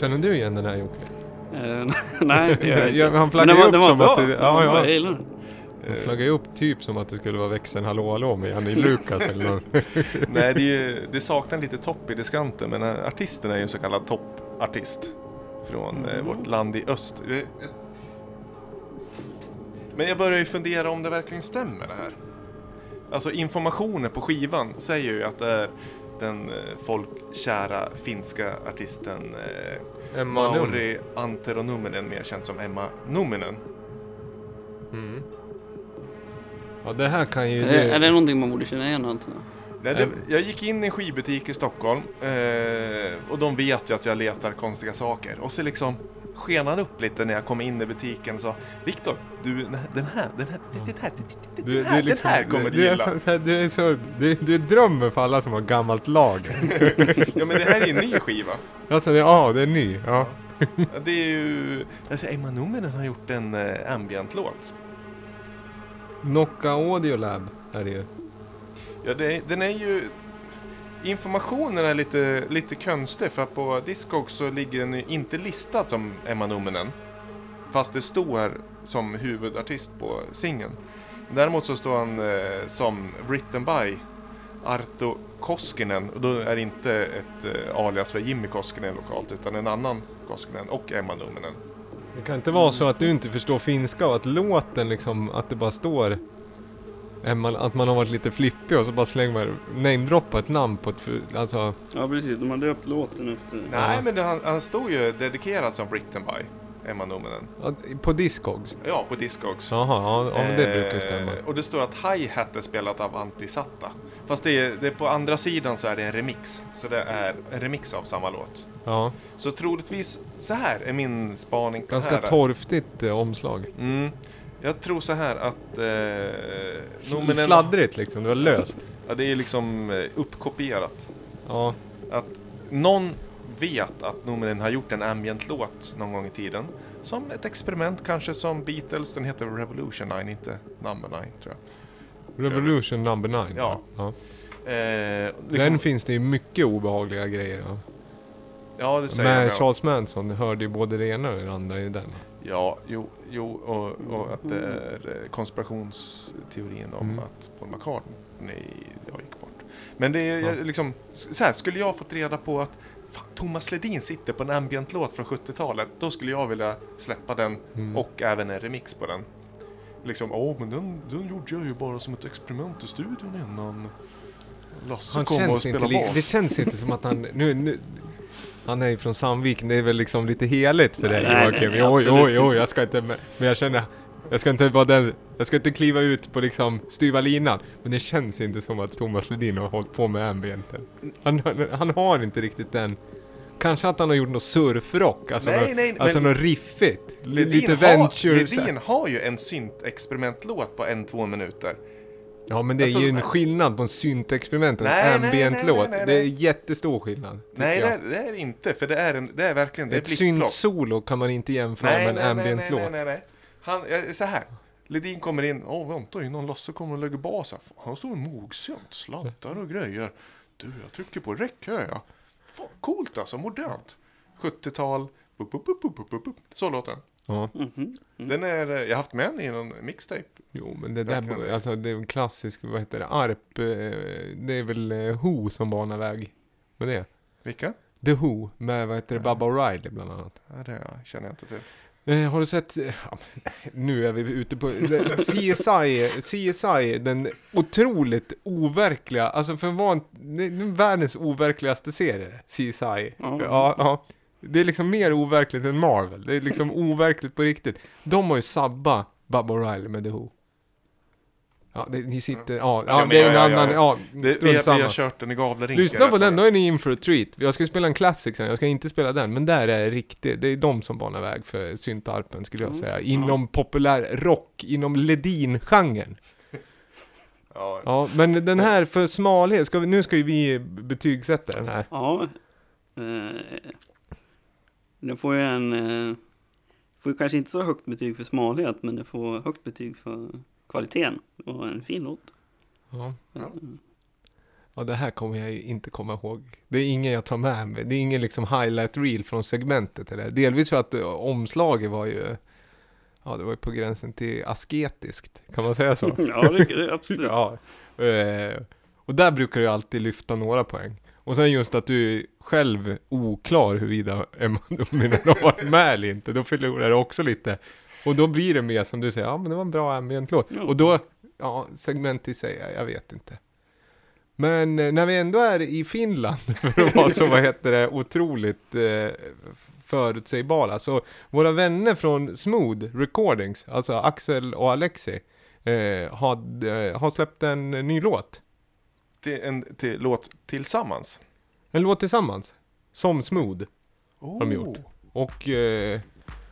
Känner du igen den här Jocke? Eh, nej, det gör jag inte. Han den ju upp den var som bra. att det, ja, ja. Jag gillar den. Han flaggar ju upp typ som att det skulle vara växeln Hallå Hallå med Janne Lukas eller något. Nej, det, är ju- det saknar lite topp i diskanten, men eh, artisten är ju en så kallad toppartist från eh, vårt land i öst. Men jag börjar ju fundera om det verkligen stämmer det här. Alltså informationen på skivan säger ju att det är den eh, folkkära finska artisten eh, Emma. Mauri Antero Numminen, mer känd som Emma Numminen. Mm. Ja, det här kan ju... Är det, är det någonting man borde känna igen alltså? Nej, det, jag gick in i en skivbutik i Stockholm eh, och de vet ju att jag letar konstiga saker. Och så liksom sken han upp lite när jag kom in i butiken och sa Viktor, du den här, den här, den här, den här, den här, liksom, den här kommer du gilla. du är så... Du, du är drömmen för alla som har gammalt lager. Ja men det här är ju en ny skiva. alltså, ja, det är ny. Ja. Det är ju, alltså Emma Numminen har gjort en eh, ambient-låt. Nocca Audio Lab är det ju. Ja, det, den är ju... Informationen är lite, lite konstig för på Discogs så ligger den inte listad som Emma Numminen. Fast det står som huvudartist på singeln. Däremot så står han eh, som written by Arto Koskinen. Och då är det inte ett eh, alias för Jimmy Koskinen lokalt utan en annan Koskinen och Emma Numminen. Det kan inte vara så att du inte förstår finska och att låten liksom, att det bara står att man har varit lite flippig och så bara slänger man namedroppa ett namn på ett, alltså, Ja precis, de har döpt låten efter... Nej Ja. men det, han, han stod ju dedikerad som written by Emma Numminen. att- på Discogs. Ja, på Discogs. Jaha, ja, det brukar stämma. Eh, Och det står att Hi-Hat är spelat av Antisatta. Fast det är, det är på andra sidan så är det en remix. Så det är en remix av samma låt. Ja, Så troligtvis, så här är min spaning på ganska det här. torftigt eh, omslag. Mm. Jag tror så här att... Eh, Numminen- Sladdrigt liksom, det var löst. Ja, det är liksom eh, uppkopierat. Ja, Att någon vet att Numminen har gjort en ambient-låt någon gång i tiden. Som ett experiment, kanske som Beatles. Den heter Revolution 9, inte Number 9 tror jag. Revolution number 9. Ja. ja. Eh, liksom, Den finns det ju mycket obehagliga grejer av. ja, det säger Med jag. Charles Manson hörde ju både det ena och det andra i den. Ja, jo, jo och, och att det är eh, konspirationsteorin om Mm. att Paul McCartney jag gick bort. Men det är jag, liksom, så här, skulle jag fått reda på att fan, Thomas Ledin sitter på en ambient-låt från 70-talet, då skulle jag vilja släppa den Mm. och även en remix på den. Liksom, åh men den, den gjorde jag ju bara som ett experiment i studion innan Lasse Han kom och spelade bas. Det känns inte som att han... Nu, nu, han är ju från Sandviken, det är väl liksom lite heligt för dig Joakim. Jo, jo, jo, jag ska inte... Men jag känner... Jag ska inte vara den... Jag ska inte kliva ut på liksom styva linan. Men det känns inte som att Thomas Ledin har hållit på med ambienten. Han, han, han har inte riktigt den... Kanske att han har gjort något surfrock, alltså, Nej, något, nej, alltså något riffigt. Ledin, lite har, venture... Ledin har ju en synt-experimentlåt på en, två minuter. Ja men det är Alltså, ju en skillnad på en syntexperiment och en Nej, nej, nej, ambient-låt. nej, nej, Det är nej. jättestor skillnad. Nej, det är, det är inte, för det är, en, det är verkligen det är Ett syntsolo kan man inte jämföra med en nej, nej, nej, ambient-låt. nej, nej. Han, så här. Ledin kommer in, åh vänta innan Lasse kommer och lägger bas här. Fan, Han står i mogsynt, sladdar och grejer. Du, jag trycker på räck hör jag. Fan, coolt alltså, modernt. 70-tal, bup, bup, bup, bup, bup, bup, bup. så låter den. Ja, Mhm. Den är, jag har haft med den i någon mixtape. Jo men det där, Verkligen. alltså det är en klassisk, vad heter det, ARP, eh, det är väl eh, Who som banar väg med det. Vilka? The Who med, vad heter det, Baba O'Reilly bland annat. Ja, det känner jag inte till. Eh, har du sett, eh, ja, nu är vi ute på, CSI, CSI, den otroligt overkliga, alltså för van, är världens overkligaste serie, CSI. Ja. Ja, ja. Det är liksom mer overkligt än Marvel. Det är liksom overkligt på riktigt. De har ju sabbat Baba O'Reilly med The Who. Ja, det, ni sitter, ja, Ja, ja, men det är en ja, annan, ja. ja, Det, vi, strunt har- vi har kört den i Gavlerinken. Lyssna på den, då är ni in for a treat. Jag ska spela en classic sen, jag ska inte spela den, men där är det riktigt, det är de som banar väg för syntarpen skulle jag Mm. säga. Inom populär rock, inom Ledin-genren. Ja, Ja, men den här för smalhet, ska vi, nu ska ju vi betygsätta den här. Ja. Eh, den får ju en... Eh, får ju kanske inte så högt betyg för smalhet, men det får högt betyg för kvaliteten. Och en fin låt. Ja. Mm. Ja, det här kommer jag ju inte komma ihåg. Det är ingen jag tar med mig. Det är ingen liksom highlight reel från segmentet. Eller? Delvis för att eh, omslaget var ju... Ja, det var ju på gränsen till asketiskt. Kan man säga så? Ja, det det absolut. ja. Eh, och där brukar jag alltid lyfta några poäng. Och sen just att du är själv oklar huruvida Emma Nominen har varit med eller inte. Då förlorar det också lite. Och då blir det mer som du säger, ja men det var en bra ambient-låt. Ja. Och då, ja, segment i sig, jag vet inte. Men eh, när vi ändå är i Finland, för att vara så, vad heter det, otroligt eh, förutsägbara. Så våra vänner från Smooth Recordings, alltså Axel och Alexi, eh, har, eh, har släppt en ny låt. Till en till låt tillsammans. En låt tillsammans. Som Smooth. Oh. de gjort. Och eh,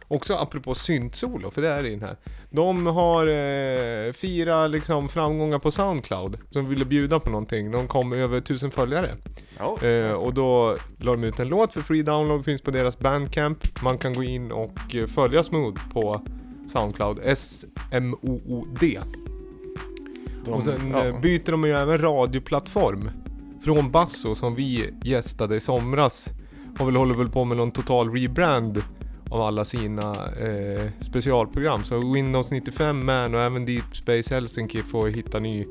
också apropå syntsolo, för det är det i den här. De har eh, fyra liksom framgångar på Soundcloud. Som ville bjuda på någonting. De kom över tusen följare. Ja, Eh, och då la de ut en låt för free download, finns på deras bandcamp. Man kan gå in och eh, följa Smooth på Soundcloud, S-M-O-O-D. de, och sen ja. eh, byter de ju även radioplattform. Från Basso som vi gästade i somras. Har väl håller väl på med någon total rebrand av alla sina eh, specialprogram. Så Windows 95 Man och även Deep Space Helsinki får hitta ny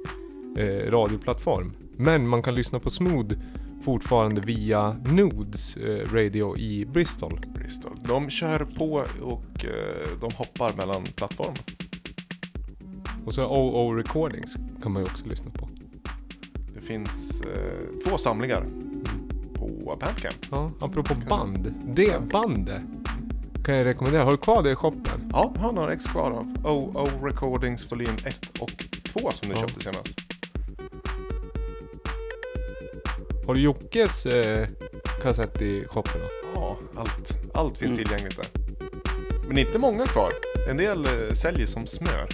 eh, radioplattform. Men man kan lyssna på Smooth fortfarande via Nudes eh, Radio i Bristol. Bristol. De kör på och eh, de hoppar mellan plattformar. Och så OO Recordings kan man ju också lyssna på. Det finns eh, två samlingar på Bandcamp. Ja, apropå band. Det bandet kan jag rekommendera. Har du kvar det i shoppen? Ja, jag har några ex kvar av OO Recordings volym 1 och 2 som du Ja. köpte senast. Har du Jockes eh, kassett i shoppen? då? Ja, allt, allt finns Mm. tillgängligt där. Men inte många kvar. En del eh, säljer som smör.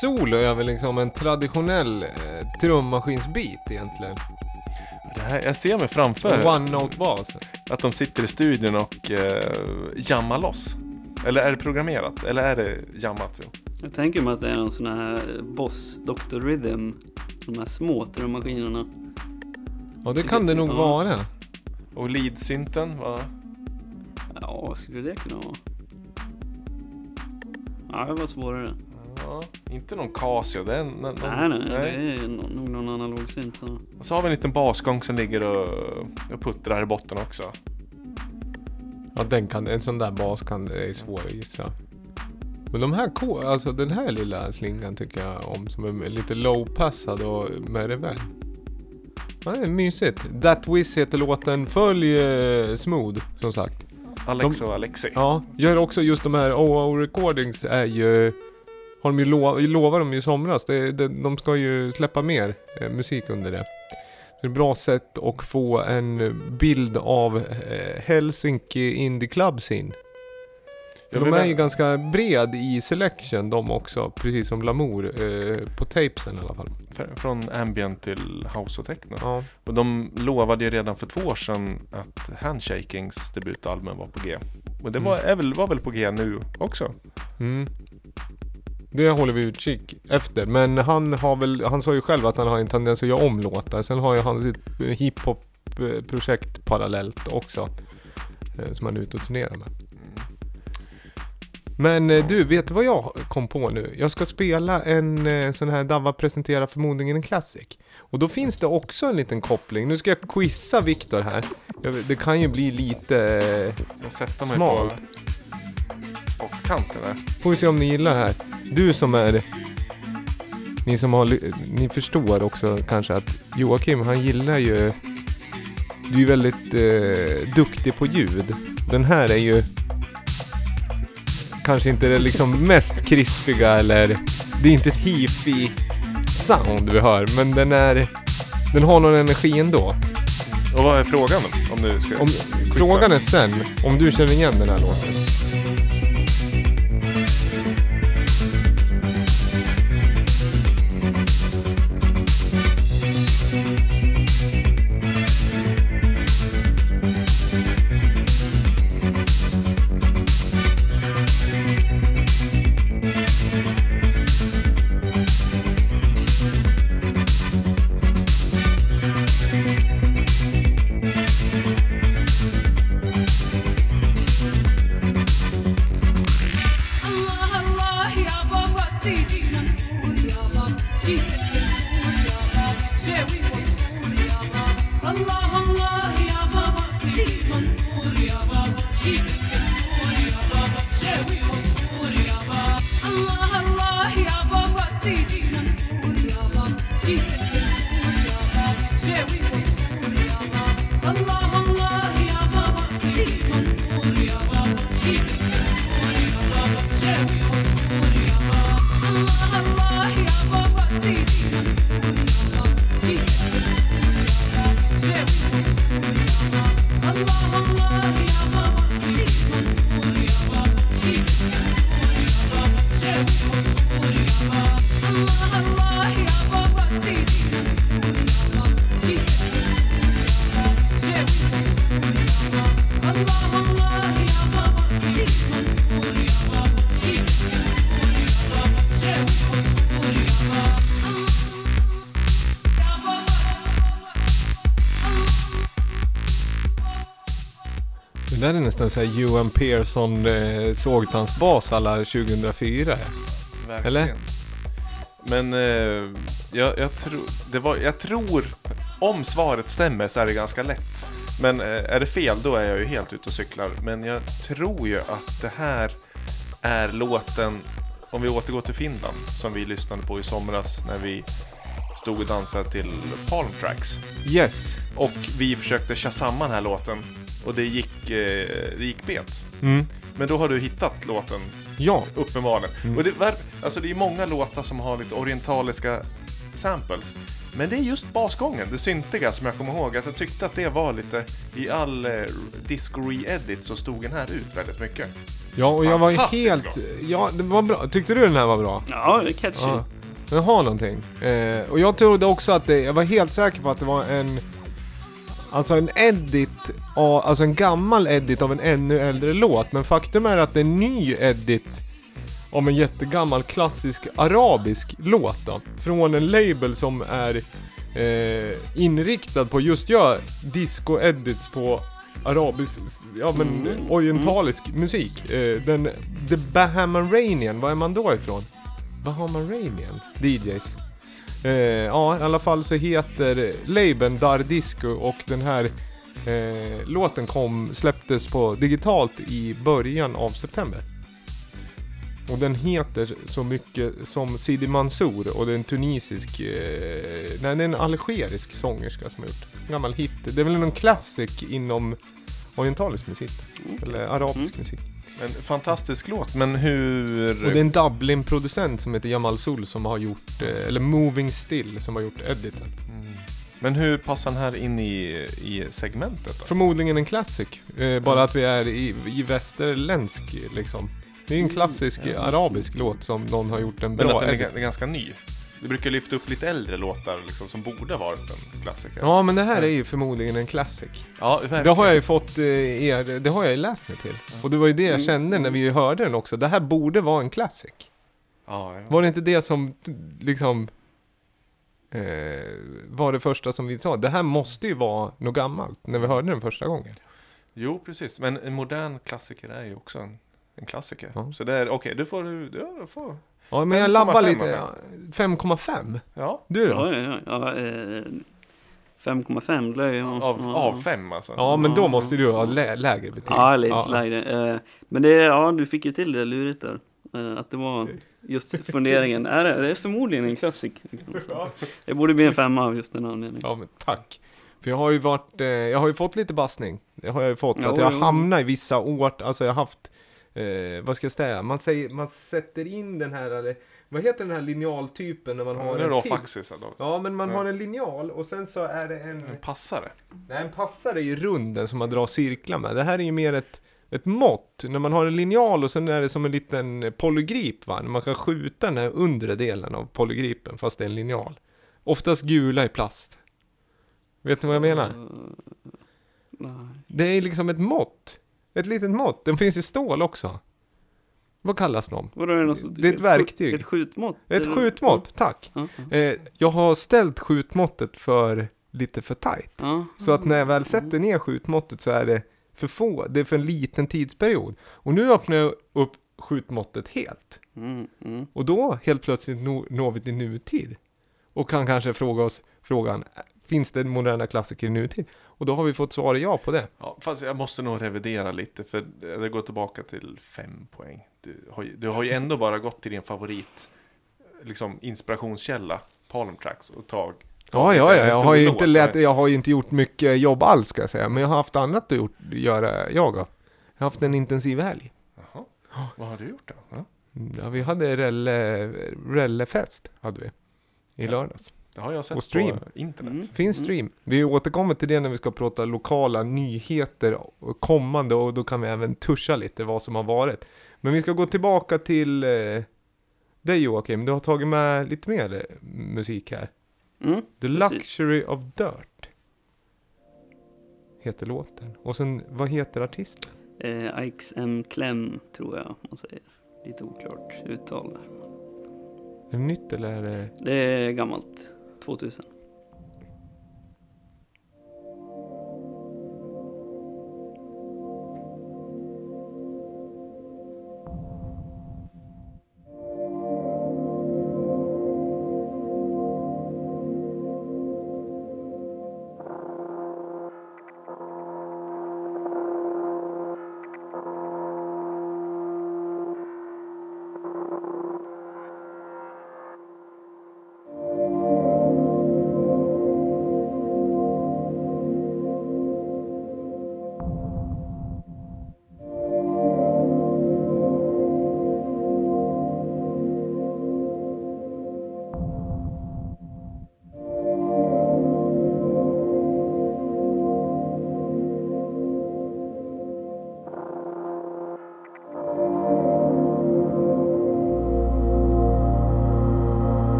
Det är solo över liksom en traditionell eh, trummaskinsbit egentligen. Det här, jag ser mig framför One note bas. att de sitter i studion och eh, jammar loss. Eller är det programmerat? Eller är det jammat? Jo. Jag tänker mig att det är någon sån här Boss Dr. Rhythm. De här små trummaskinerna. Ja det kan det nog Ja. vara. Och lead-synten, va? Ja, vad skulle det kunna vara? Ja, det var svårare. Inte någon Casio. Det är en, någon, Nej, nej, det är nog någon analog synt. Så. Och så har vi en liten basgång som ligger och, och puttrar i botten också. Ja den kan, en sån där bas kan, det är svår att gissa. Men de här, alltså den här lilla slingan tycker jag om som är lite low-passad och med reverb. Ja, det är mysigt. That Wiz heter låten. Följ eh, Smooth som sagt. Alex och Alexi. Ja, gör också just de här OO Recordings är ju har de ju lov, lovar de ju i somras. Det, det, de ska ju släppa mer eh, musik under det. Så det är ett bra sätt att få en bild av eh, Helsinki Indie Club scene. Ja, För de är ju ganska bred i selection de också, precis som Lamour. Eh, på tapesen i alla fall. Fr- Från ambient till house och techno. Ja. Och de lovade ju redan för två år sedan att Handshakings debutalbum var på G. Och det var, är väl, var väl på G nu också? Mm. Det håller vi utkik efter. Men han har väl, han sa ju själv att han har en tendens att göra om låtar. Sen har ju han sitt eh, hiphop-projekt parallellt också. eh, Som han är ute och turnerar med. Men eh, du, vet du vad jag kom på nu? Jag ska spela en eh, sån här Dava presenterar förmodligen en classic. Och då finns det också en liten koppling. Nu ska jag quizza Viktor här. Det kan ju bli lite... eh, Jag sätter mig Smalt. på pottkanten där. Får vi se om ni gillar det här. Du som är... Ni som har... Ni förstår också kanske att Joakim han gillar ju... Du är väldigt eh, duktig på ljud. Den här är ju... Kanske inte det liksom mest krispiga eller... Det är inte ett hifi sound vi hör men den är... Den har någon energi ändå. Och vad är frågan? Om du ska Om, frågan är sen om du känner igen den här låten. Allah där är nästan såhär Johan Persson eh, sågtansbas alla 2004. Verkligen. Eller? Men eh, jag, jag, tror, det var, jag tror, om svaret stämmer så är det ganska lätt. Men eh, är det fel då är jag ju helt ute och cyklar. Men jag tror ju att det här är låten, om vi återgår till Finland, som vi lyssnade på i somras när vi stod och dansade till Palm Tracks. Yes. Och vi försökte köra samman den här låten och det gick, eh, det gick bet. Mm. Men då har du hittat låten Ja. Uppenbarligen. Mm. Och det, var, alltså det är många låtar som har lite orientaliska samples. Men det är just basgången, det syntiga som jag kommer ihåg. Att jag tyckte att det var lite, i all eh, disco re-edit så stod den här ut väldigt mycket. Ja, och jag var ju Fantastisk helt... Ja, det var bra. Tyckte du den här var bra? Ja, det är catchy. Ja. Den har någonting. Eh, och jag trodde också att det... Jag var helt säker på att det var en... Alltså en edit, av, alltså en gammal edit av en ännu äldre låt. Men faktum är att det är en ny edit av en jättegammal klassisk arabisk låt då. Från en label som är eh, inriktad på just göra disco-edits på arabisk, ja men Mm. orientalisk musik. Eh, den, The Bahamaranian, var är man då ifrån? Bahamaranian DJs. Eh, ja, i alla fall så heter labeln Dar Disco och den här eh, låten kom, släpptes på digitalt i början av september. Och den heter så mycket som Sidi Mansour och det är en tunisisk, eh, nej det är en algerisk sångerska som har gjort. En gammal hit. Det är väl någon klassik inom orientalisk musik. Eller arabisk musik. En fantastisk låt, men hur... Och det är en Dublin-producent som heter Jamal Sul som har gjort, eh, eller Moving Still som har gjort editen. Mm. Men hur passar den här in i, i segmentet då? Förmodligen en classic. Eh, bara att vi är i, i västerländsk liksom. Det är en klassisk Ja. arabisk låt som någon har gjort en Men bra att den är, är ganska ny. Du brukar lyfta upp lite äldre låtar liksom, som borde ha varit en klassiker. Ja men det här är ju förmodligen en classic. ja verkligen. Det har jag ju fått eh, er, det har jag ju läst mig till. Och det var ju det jag Mm. kände när vi hörde den också. Det här borde vara en classic. Ja, ja. Var det inte det som liksom eh, var det första som vi sa? Det här måste ju vara något gammalt när vi hörde den första gången. Jo, precis. Men en modern klassiker är ju också en, en klassiker. Ja. Så det är, okej, du får, du, du får. Ja men jag 5,5 labbar lite. fem. ja. 5,5? Ja, Du då? Ja, ja, ja. ja eh, 5,5 lär jag. av, ja. av fem alltså. Ja men då måste du ha lä lägre betyg. Ja, lite lägre. Eh, Men det, ja, du fick ju till det lurigt där. Eh, Att det var just funderingen. Är det, det är förmodligen en klassik. Det borde bli en femma av just den anledningen. Ja men tack. För jag har ju varit, eh, jag har ju fått lite bassning. Det har jag ju fått. Jo, att jag jo. hamnar i vissa år, alltså jag har haft, eh, vad ska jag säga, man säger, man sätter in den här, eller, vad heter den här linjaltypen när man Ja, har en det till? off-axis då. Ja men man Ja. har en linjal och sen så är det en, En passare. nej en passare är ju runden som man drar cirklar med. Det här är ju mer ett, ett mått. När man har en linjal och sen är det som en liten polygrip va. Man kan skjuta den här undre delen av polygripen fast det är en linjal. Oftast gula i plast. Vet ni vad jag menar? Nej. Det är liksom ett mått. Ett litet mått. Den finns i stål också. Vad kallas de? Vadå, är det, något, Det är ett verktyg. Ett skjutmått? Ett eller? skjutmått, tack. Ja, ja. Eh, jag har ställt skjutmåttet för lite för tight. Ja. Så att när jag väl sätter ner skjutmåttet så är det för få, det är för en liten tidsperiod. Och nu öppnar jag upp skjutmåttet helt. Mm, mm. Och då helt plötsligt no, når vi till nutid. Och kan kanske fråga oss frågan, finns det moderna klassiker i nutid? Och då har vi fått svar ja på det. Ja, fast jag måste nog revidera lite för det går tillbaka till fem poäng. Du har, ju- du har ju ändå bara gått till din favorit liksom inspirationskälla, Palm Tracks, och tag. Ja, ja, ja, jag har ju inte, lät, jag har ju inte gjort mycket jobb alls ska jag säga. Men jag har haft annat att gjort, göra, jag då. Jag har haft en intensiv helg. Jaha. Vad har du gjort då? Ja, vi hade relle, rellefest, hade vi. I Ja. lördags. Det har jag sett Och stream. på internet. Mm. Finns stream. Vi återkommer till det när vi ska prata lokala nyheter och kommande och då kan vi även tuscha lite vad som har varit. Men vi ska gå tillbaka till eh, dig Joakim. Du har tagit med lite mer eh, musik här. Mm. The Precis. Luxury of Dirt. Heter låten. Och sen, vad heter artisten? Eh, Ike's M. Clem tror jag man säger. Lite oklart uttal där. Är det nytt eller är det... Det är gammalt. 2000.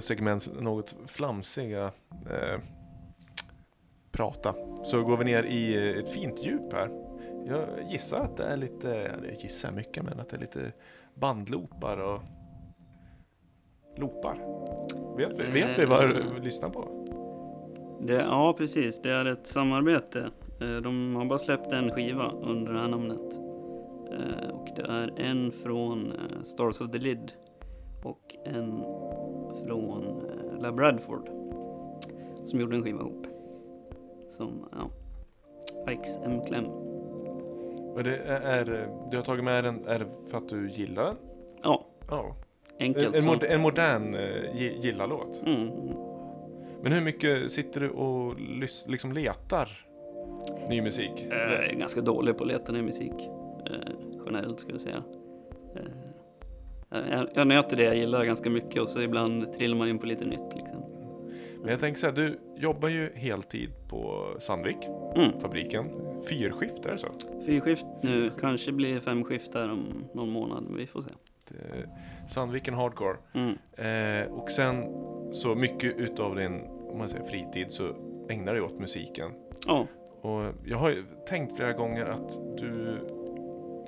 Föregående segment något flamsiga eh, prata så går vi ner i eh, ett fint djup här. Jag gissar att det är lite, ja, jag gissar mycket, men att det är lite bandloopar och loopar. Vet vi, vet vi vad vi lyssnar på? Det, ja, precis. Det är ett samarbete. Eh, De har bara släppt en skiva under det här namnet. Eh, Och det är en från Stars of the Lid och en från eh, La Bradford som gjorde en skiva ihop. Som, ja, Ikes M-kläm. Och det är, är, du har tagit med den, är det för att du gillar den? Ja, Ja. enkelt En, som. en modern eh, gi- gillarlåt. Mm, mm. Men hur mycket sitter du och liksom letar ny musik? Jag är ganska dålig på att leta ny musik. Eh, generellt skulle jag säga. Eh, jag, jag nöter det jag gillar ganska mycket och så ibland trillar man in på lite nytt. Liksom. Men jag tänker så här, du jobbar ju heltid på Sandvik, Mm. fabriken. Fyrskift, är det så? Fyrskift nu, kanske blir femskift där om någon månad. Vi får se. Det- Sandviken Hardcore. Mm. Eh, och sen så mycket utav din om man säger, fritid så ägnar du åt musiken. Ja, Och jag har ju tänkt flera gånger att du...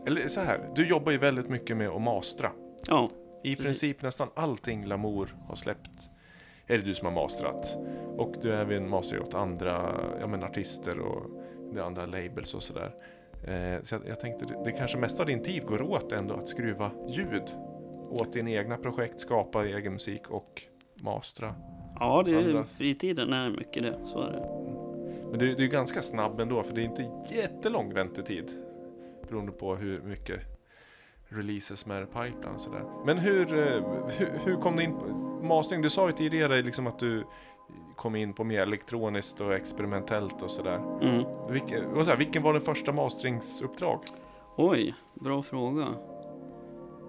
Eller så här, du jobbar ju väldigt mycket med att mastra. Ja, I Precis. princip nästan allting Lamour har släppt är det du som har mastrat. Och du även mastrat åt andra ja, men artister och det andra labels och sådär. Eh, så jag, jag tänkte, det, det kanske mest av din tid går åt ändå att skruva ljud åt dina egna projekt, skapa egen musik och mastra. ja det är, Andra. fritiden är mycket det. Så är det. Men du, du är ganska snabb ändå, för det är inte jättelång väntetid. Beroende på hur mycket releases i pipeline och sådär. Men hur, eh, hur, hur kom du in på mastering? Du sa ju tidigare liksom att du kom in på mer elektroniskt och experimentellt och sådär. Mm. Vilken, vilken var den första masteringsuppdrag? Oj, bra fråga.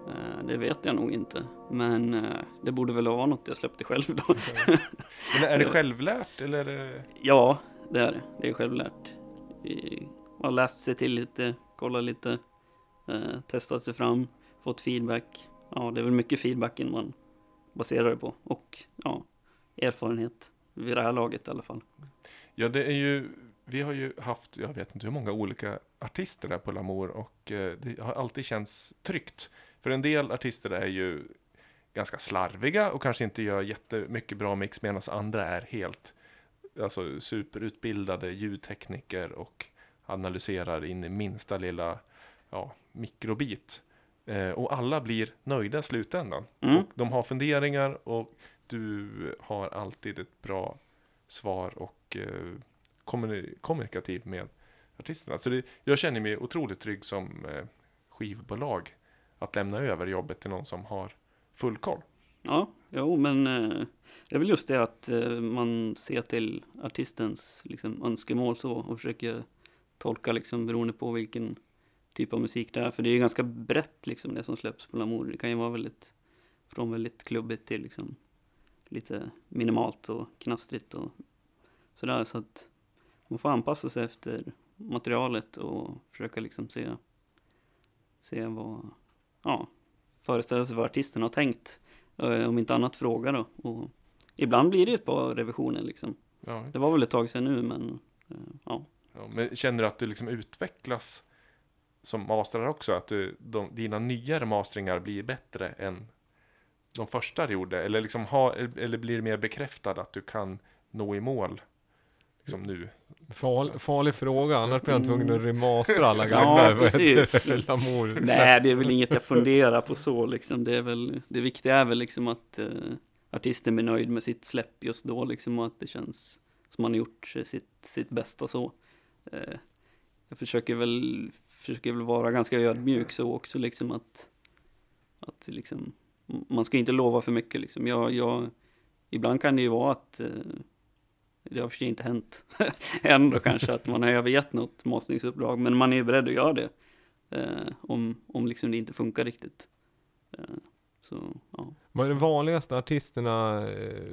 Eh, det vet jag nog inte. Men eh, det borde väl vara något jag släppte själv då. Men är det självlärt eller? det- Ja, det är det. Det är självlärt. Vi har läst sig till lite, kollat lite, eh, testat sig fram, fått feedback. Ja, det är väl mycket feedbacken man baserar det på. Och ja, erfarenhet vid det här laget i alla fall. Ja, det är ju, vi har ju haft, jag vet inte hur många olika artister där på Lamour och eh, det har alltid känts tryggt. För en del artister är ju ganska slarviga och kanske inte gör jättemycket bra mix medan andra är helt alltså, superutbildade ljudtekniker och analyserar in i minsta lilla ja, mikrobit. Eh, och alla blir nöjda i slutändan. Mm. Och de har funderingar och du har alltid ett bra svar och eh, kommuni- kommunikativ med artisterna. Så det, jag känner mig otroligt trygg som eh, skivbolag att lämna över jobbet till någon som har full koll. Ja, jo, men eh, det är väl just det att eh, man ser till artistens liksom, önskemål så och försöker tolka liksom beroende på vilken typ av musik det är. För det är ju ganska brett liksom det som släpps på Lamour. Det kan ju vara väldigt, från väldigt klubbigt till liksom lite minimalt och knastrigt och sådär. Så att man får anpassa sig efter materialet och försöka liksom se, se vad, ja, föreställa sig vad artisten har tänkt. Eh, Om inte annat fråga då. Och ibland blir det ju ett par revisioner liksom. Ja. Det var väl ett tag sedan nu men eh, ja. Ja, men känner du att du liksom utvecklas som masterar också? Att du, de, dina nyare masteringar blir bättre än de första du gjorde? Eller, liksom ha, eller blir det mer bekräftad att du kan nå i mål liksom nu? Fal, farlig fråga, annars blir han tvungen att remastera alla Ja, gamla heter precis. Nej, det är väl inget jag funderar på så liksom. Det, är väl, det viktiga är väl liksom att eh, artisten blir nöjd med sitt släpp just då liksom och att det känns som man har gjort sitt, sitt bästa så. Eh, jag försöker väl, försöker väl vara ganska ödmjuk så också liksom att, att liksom, man ska inte lova för mycket liksom. Jag, jag, ibland kan det ju vara att eh, det har för sig inte hänt ändå kanske att man har övergett något mastringsuppdrag, men man är ju beredd att göra det eh, om, om liksom det inte funkar riktigt. Eh, så, ja. Vad är det vanligaste artisterna, eh,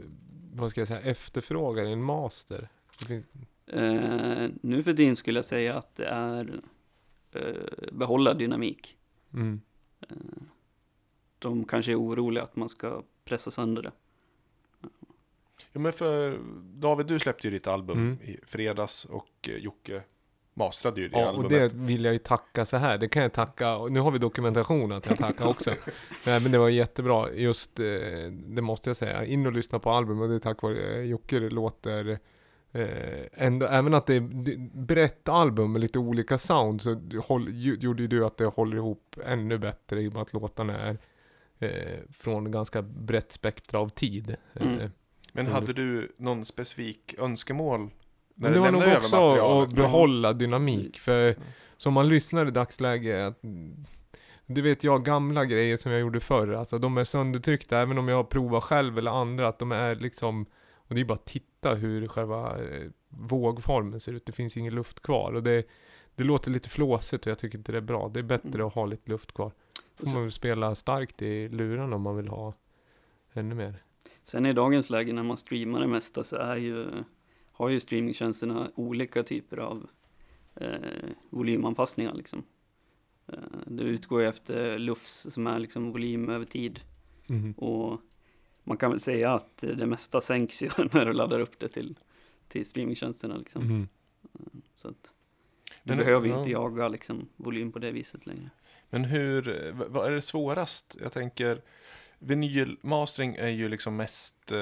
vad ska jag säga, efterfrågar i en master? Finns, eh, nu för tiden skulle jag säga att det är behålla dynamik. mm. Eh, de kanske är oroliga att man ska pressa sönder det. Ja, men för David, du släppte ju ditt album Mm. i fredags och eh, Jocke mastrade ju det Ja, och albumet. det vill jag ju tacka så här. Det kan jag tacka, och nu har vi dokumentation att jag tackar också. Nej men det var jättebra, just eh, det måste jag säga. In och lyssna på albumet, och det är tack vare eh, Jocke det låter eh, ändå, även att det är brett album med lite olika sound så håll, gjorde ju du att det håller ihop ännu bättre i och med att låtarna är eh, från ganska brett spektra av tid. Mm. Eh, Men Mm. hade du någon specifik önskemål när du det var nog också att behålla dynamik. För som man lyssnar i dagsläget, du vet jag, gamla grejer som jag gjorde förr, alltså de är söndertryckta, även om jag provar själv eller andra, att de är liksom, och det är bara att titta hur själva eh, vågformen ser ut, det finns ingen luft kvar. Och det, det låter lite flåsigt och jag tycker inte det är bra. Det är bättre Mm. att ha lite luft kvar. Får Och man sen, väl spela starkt i luren om man vill ha ännu mer. sen i dagens läge när man streamar det mesta så är ju, har ju streamingtjänsterna olika typer av eh, volymanpassningar liksom. Eh, det utgår ju efter LUFS som är liksom volym över tid. Och man kan väl säga att det mesta sänks ju när du laddar upp det till, till streamingtjänsterna liksom. Mhm. Så att du Men- behöver ju ja. inte jaga liksom volym på det viset längre. Men hur, eh, vad är det svårast? Jag tänker, vinylmastering är ju liksom mest, eh,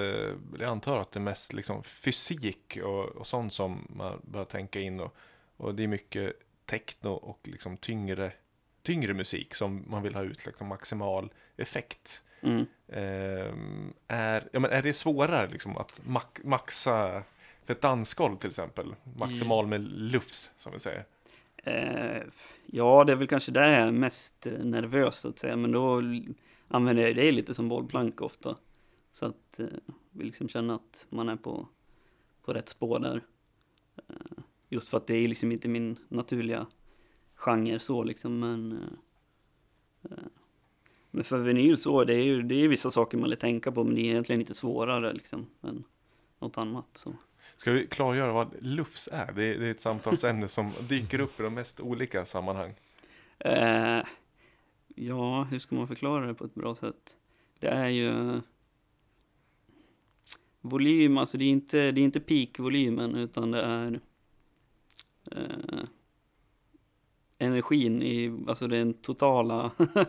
jag antar att det är mest liksom fysik och, och sånt som man bör tänka in och, och det är mycket techno och liksom tyngre, tyngre musik som man vill ha ut liksom maximal effekt. Mm. Ehm, är, ja, men är det svårare liksom att max, maxa för ett dansgolv till exempel? Maximal med lufs som vi säger. Eh, ja, det är väl kanske det jag är mest nervös så att säga, men då använder jag det lite som bollplank ofta. Så att eh, vi liksom känner att man är på, på rätt spår där. Eh, just för att det är liksom inte min naturliga genre så liksom, men eh, eh, men för vinyl så, det är ju det är vissa saker man vill tänka på, men det är egentligen inte svårare liksom än något annat. Så. Ska vi klargöra vad lufs är? Det är, det är ett samtalsämne som dyker upp i de mest olika sammanhang. Eh, ja, hur ska man förklara det på ett bra sätt? Det är ju volym, alltså det är inte, det är inte peak-volymen utan det är eh, energin i, alltså den totala,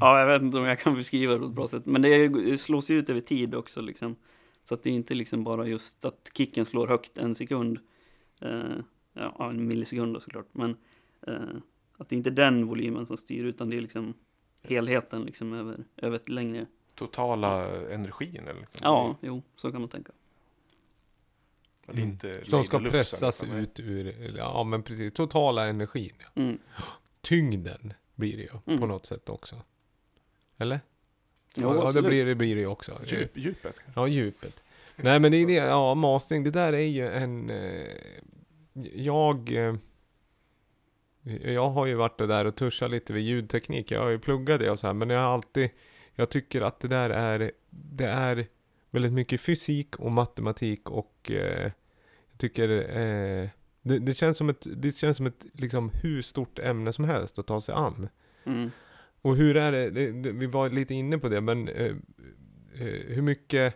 ja jag vet inte om jag kan beskriva det på ett bra sätt, men det, slås ut över tid också liksom. Så att det är inte liksom bara just att kicken slår högt en sekund, eh, ja en millisekund då såklart, men eh, att det inte är den volymen som styr utan det är liksom helheten liksom över, över ett längre. Totala energin eller? Ja, jo, så kan man tänka. Det är inte Som ska pressas utan- ut ur, ja men precis, totala energin. Ja. Mm. Tyngden blir det ju Mm. på något sätt också. Eller? Jo, ja, det absolut. blir det, blir det ju också. Djup, djupet. Ja, djupet. Nej men det är det, ja mastering, det där är ju en... Eh, jag... Eh, jag har ju varit där och tuschat lite vid ljudteknik. Jag har ju pluggat det och så här, men jag har alltid... Jag tycker att det där är... Det är väldigt mycket fysik och matematik och... Eh, jag tycker... Eh, det, det känns som ett, det känns som ett liksom hur stort ämne som helst att ta sig an. Mm. Och hur är det, det, det vi var lite inne på det, men eh, eh, hur mycket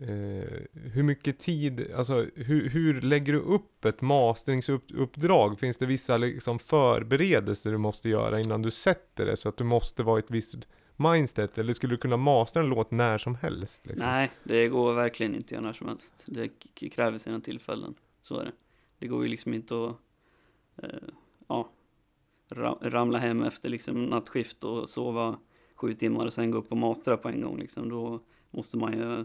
eh, hur mycket tid, alltså hur, hur lägger du upp ett masteringsuppdrag? Finns det vissa liksom förberedelser du måste göra innan du sätter det så att du måste vara i ett visst mindset? Eller skulle du kunna mastera en låt när som helst? Liksom? Nej, det går verkligen inte att göra när som helst. Det kräver sina tillfällen. Så är det. Det går ju liksom inte att eh, ja, ramla hem efter liksom nattskift och sova sju timmar och sen gå upp och mastra på en gång. Liksom. Då måste man ju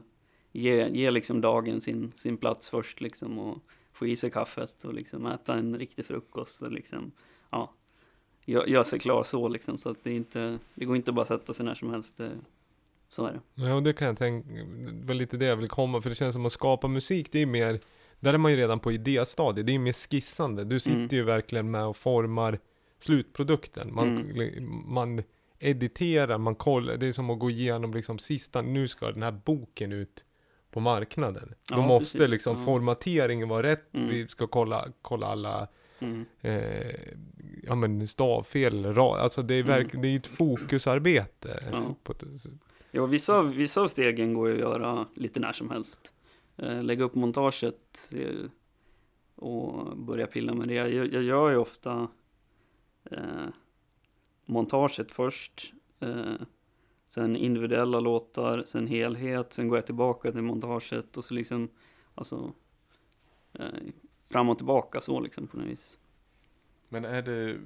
ge, ge liksom dagen sin, sin plats först liksom, och få i sig kaffet och liksom äta en riktig frukost och liksom, ja, gö- göra sig klar så liksom. Så att det, inte, det går inte bara att sätta sig när som helst. Det, så är det. Ja, och det kan jag tänka, det var lite det jag vill komma, för det känns som att skapa musik, det är mer, där är man ju redan på idéstadiet, det är mer skissande. Du sitter Mm. ju verkligen med och formar slutprodukten. Man, Mm. man editerar, man kollar, det är som att gå igenom liksom sista, nu ska den här boken ut på marknaden. Då Ja, måste precis. liksom Ja. formateringen vara rätt, Mm. vi ska kolla, kolla alla Mm. eh, ja men stavfel, ra, alltså det är, Mm. verk, det är ett fokusarbete. Ja. På ett, Jo, vissa, vissa av stegen går ju att göra lite när som helst. eh, lägga upp montaget eh, och börja pilla med det. Jag, jag gör ju ofta eh, montaget först. Eh, sen individuella låtar, sen helhet, sen går jag tillbaka till montaget och så liksom, alltså, eh, fram och tillbaka så liksom på något vis. Men är det,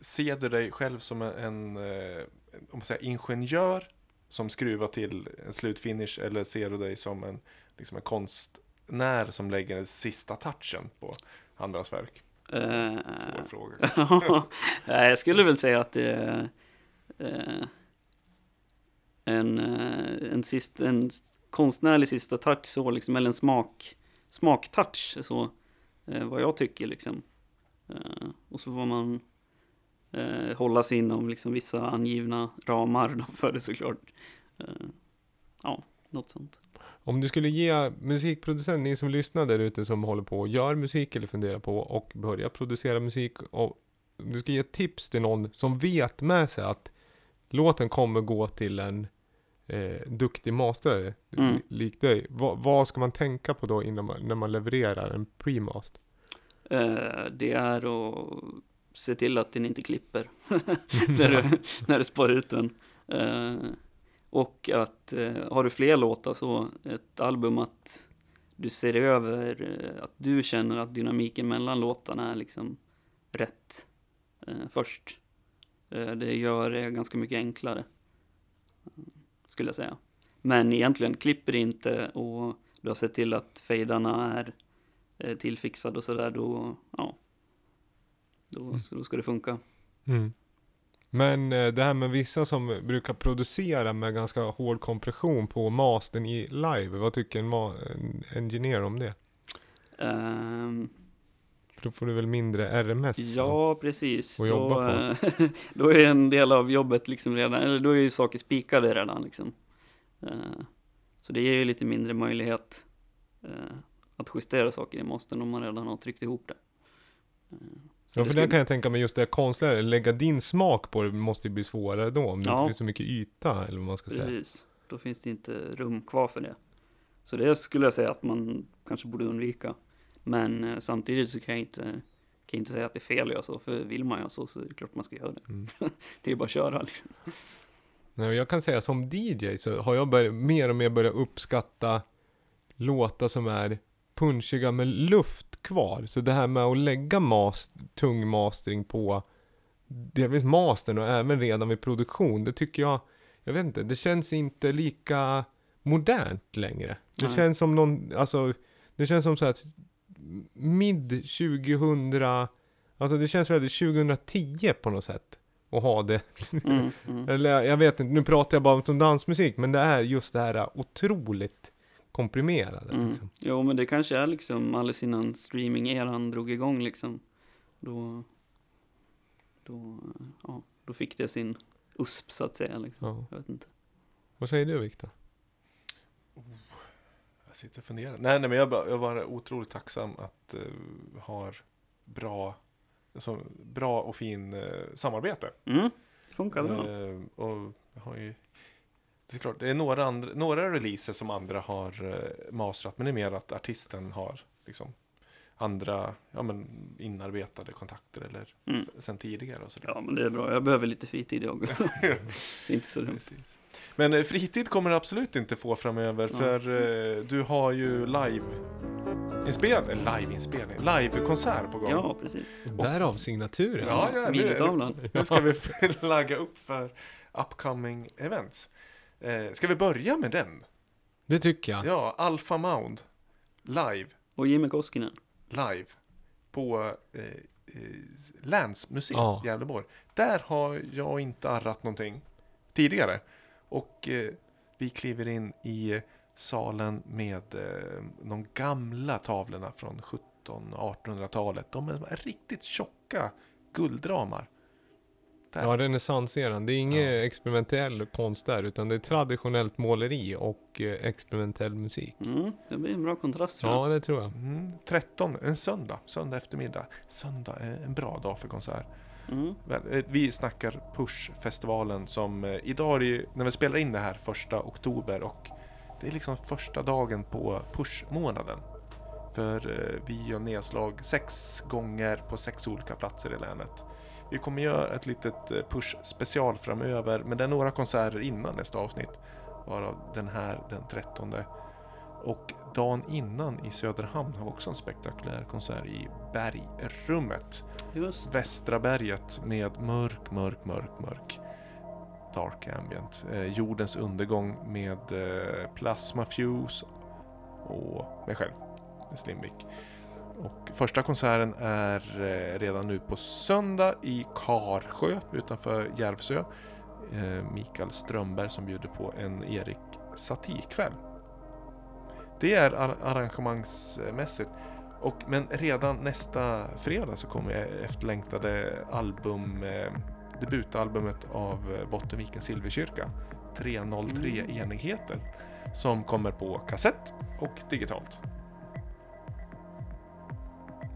ser du dig själv som en, eh, om man säger, ingenjör som skruvar till en slutfinish eller ser du dig som en, liksom en konstnär som lägger den sista touchen på andras verk? Eh, Svår fråga. Jag skulle väl säga att det är eh, en, en, sist, en konstnärlig sista touch så liksom, eller en smak, smaktouch så, eh, vad jag tycker liksom. Eh, och så får man eh, hålla sig inom liksom vissa angivna ramar då för det såklart. Eh, ja, något sånt. Om du skulle ge musikproducenten, ni som lyssnar där ute som håller på och gör musik eller funderar på och börja producera musik och du ska ge tips till någon som vet med sig att låten kommer gå till en eh, duktig master Mm. li- lik dig. Vad, vad ska man tänka på då innan man, när man levererar en pre-mast? Eh, det är att se till att den inte klipper när, du, när du spar ut den. Eh, och att eh, har du fler låtar så ett album att du ser över eh, att du känner att dynamiken mellan låtarna är liksom rätt eh, först. Det gör det ganska mycket enklare. Skulle jag säga. Men egentligen klipper det inte och du har sett till att fejdarna är eh, tillfixad och sådär, då, ja. Då, så då ska det funka. Mm. Men eh, det här med vissa som brukar producera med ganska hård kompression på mastern i live. Vad tycker en, ma- en engineer om det? För då får du väl mindre RMS? ja, precis. Och Då, jobba eh, då är en del av jobbet liksom redan, eller då är ju saker spikade redan liksom. Eh, så det ger ju lite mindre möjlighet eh, att justera saker i mastern om man redan har tryckt ihop det. Så Ja, det för skulle- där kan jag tänka mig just det konstnärliga, lägga din smak på det måste ju bli svårare då, om det Ja. inte finns så mycket yta, eller vad man ska säga. Precis, då finns det inte rum kvar för det. Så det skulle jag säga att man kanske borde undvika. Men eh, samtidigt så kan jag inte, kan jag inte säga att det är fel att göra så, för vill man göra så så är det klart man ska göra det. Mm. det är bara att köra liksom. Nej, jag kan säga som DJ så har jag börjat, mer och mer börjat uppskatta låtar som är punchiga med luft kvar. Så det här med att lägga mas, tung mastering på delvis mastern och även redan vid produktion, det tycker jag, jag vet inte, det känns inte lika modernt längre. Det Nej. känns som någon, alltså, det känns som så att mid 2000, alltså det känns väldigt 2010 på något sätt. Att ha det Mm, mm. eller jag vet inte, nu pratar jag bara om dansmusik, men det är just det här otroligt komprimerade. Mm. Liksom. Jo, men det kanske är liksom alldeles innan streaming-eran drog igång liksom. Då, då, ja, då fick det sin USP så att säga liksom. Ja. Jag vet inte. Vad säger du Viktor? Jag sitter och funderar. Nej, nej men jag, bara- jag var otroligt tacksam att uh, ha bra, alltså, bra och fin eh, samarbete. Mm, funkar bra. Eh, och jag har ju, det är klart, det är några, andra, några releaser som andra har uh, mastrat, men det är mer att artisten har liksom andra ja, men, inarbetade kontakter eller Mm. sen tidigare och sådär. Ja, men det är bra. Jag behöver lite fritid jag också. det är inte så dumt. Precis. Men eh, fritid kommer du absolut inte få framöver för eh, du har ju live inspel live-inspelning, live-konsert på gång. Ja, precis. Därav signaturen. Ja, ja, nu, Minitavlan. nu ska vi flagga upp för upcoming events. Eh, ska vi börja med den? Det tycker jag. Ja, Alpha Mound live, Och Jimmy Koskinen. live på eh, eh, Länsmuseet Ja. Gävleborg. Där har jag inte arrat någonting tidigare. Och eh, vi kliver in i salen med eh, de gamla tavlorna från 1700-1800-talet. De är riktigt tjocka guldramar. Där. Ja, renässanseran. Det är ingen Ja. experimentell konst där, utan det är traditionellt måleri och eh, experimentell musik. Mm, det blir en bra kontrast tror jag. Ja, det tror jag. Mm, 13, en söndag, söndag eftermiddag. Söndag är en bra dag för konsert. Mm. Eh, vi snackar Push-festivalen som eh, idag är ju, när vi spelar in det här första oktober och Det är liksom första dagen på push-månaden. För eh, vi gör nedslag sex gånger på sex olika platser i länet. Vi kommer göra ett litet push-special framöver, men det är några konserter innan nästa avsnitt. Varav den här den 13. Och dagen innan i Söderhamn har vi också en spektakulär konsert i Bergrummet. Just Västra berget med mörk, mörk, mörk, mörk Dark Ambient. Eh, jordens undergång med eh, Plasma Fuse och mig själv, Slimvik. Och första konserten är eh, redan nu på söndag i Karsjö utanför Järvsö. Eh, Mikael Strömberg som bjuder på en Erik Satie-kväll. Det är ar- arrangemangsmässigt. Och, men redan nästa fredag så kommer efterlängtade album, eh, debutalbumet av eh, Bottenvikens Silverkyrka. 303 Mm. enigheter. Som kommer på kassett och digitalt.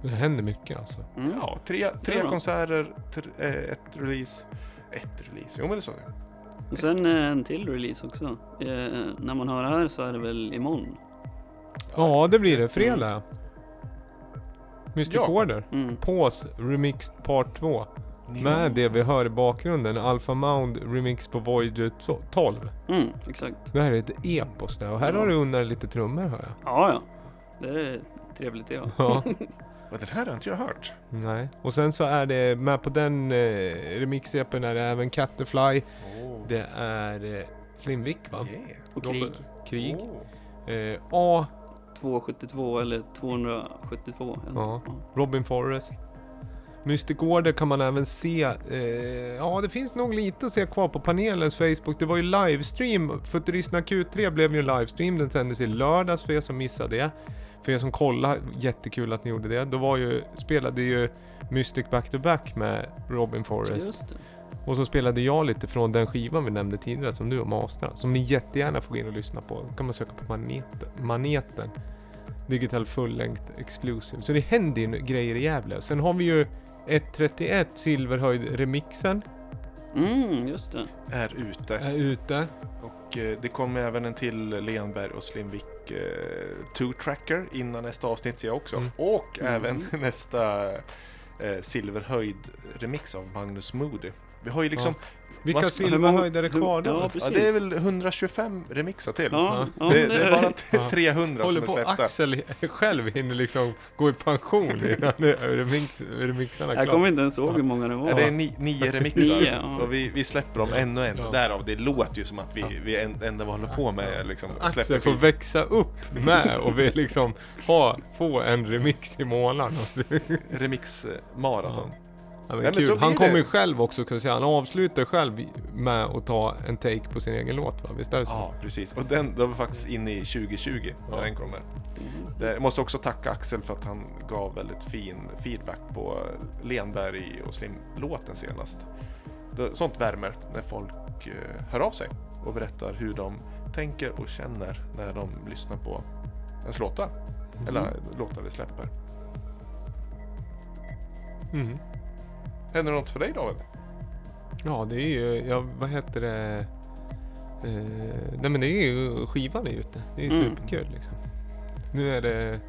Det händer mycket alltså. mm. Ja, tre, tre konserter, tr- eh, ett release. Ett release, jo men det är så. Och sen eh, en till release också. Eh, när man hör det här så är det väl imorgon. Ja, det blir det. Fredag. Mystic Ja. Order. Mm. Pås Remixed Part 2. Med det vi hör i bakgrunden. Alpha Mound Remix på Voyager 12. Mm, exakt. Det här är ett epos där. Och här Ja. har du under lite trummor hör jag. Ja, ja. Det är trevligt det ja. Ja. Men den här har inte jag hört. Nej. Och sen så är det med på den eh, remix-EPn är det även Catterfly. Oh. Det är eh, Slimvik va? Yeah. Och krig. Robert- Krig. Oh. Eh, A. 272 eller 272. eller- Ja. Robin Forrest. Mystic Order kan man även se. Eh, ja, det finns nog lite att se kvar på panelens Facebook. Det var ju livestream. Futuristerna Q3 blev ju livestream. Den sändes i lördags för er som missade det. För er som kollade, jättekul att ni gjorde det. Då var ju, spelade ju Mystic Back to Back med Robin Forrest. Och så spelade jag lite från den skivan vi nämnde tidigare som du har mastrat. Som ni jättegärna får gå in och lyssna på. Då kan man söka på maneten. maneten. Digital full length exclusive. Så det händer ju grejer i Gävle. Sen har vi ju 1.31 Silverhöjd remixen. Mm, just det. Är ute. Är ute. Och eh, det kommer även en till Lenberg och Slimvik eh, two-tracker innan nästa avsnitt ser jag också. Mm. Och Mm. även nästa eh, Silverhöjd remix av Magnus Moody. Vi har ju liksom, Vilka Vad- Silverhöjd är det hur- kvar Ja, precis. ja, det är väl 125 remixar till. Ja, ja, det, det är bara Ja. 300 Håller som är på släppta. Axel själv hinner liksom gå i pension innan det- remix, remixarna är Jag klara. kommer inte ens ihåg hur många det var. Ja, det är ni, nio remixar Nio, ja. och vi, vi släpper dem en och en. Ja. Därav, det låter ju som att vi, vi en- enda vi håller på med är liksom släpper Axel får skivor. växa upp med och vill liksom ha, få en remix i månaden. remix-maraton. Ja, men Nej, men kul. blir Han kommer ju själv också, kan säga. Han avslutar själv med att ta en take på sin egen låt va? Visst är det så? Ja, precis. Och den, då var vi faktiskt inne i 2020 när Ja. den kommer. Mm. Jag måste också tacka Axel för att han gav väldigt fin feedback på Lenberg och Slim-låten senast. Sånt värmer när folk eh, hör av sig och berättar hur de tänker och känner när de lyssnar på ens låtar. Mhm. Eller låtar vi släpper. Mm. Händer något för dig David? Ja, det är ju, ja vad heter det? Eh, nej men det är ju, skivan är ute. Det är ju Mm. superkul liksom. Nu är det,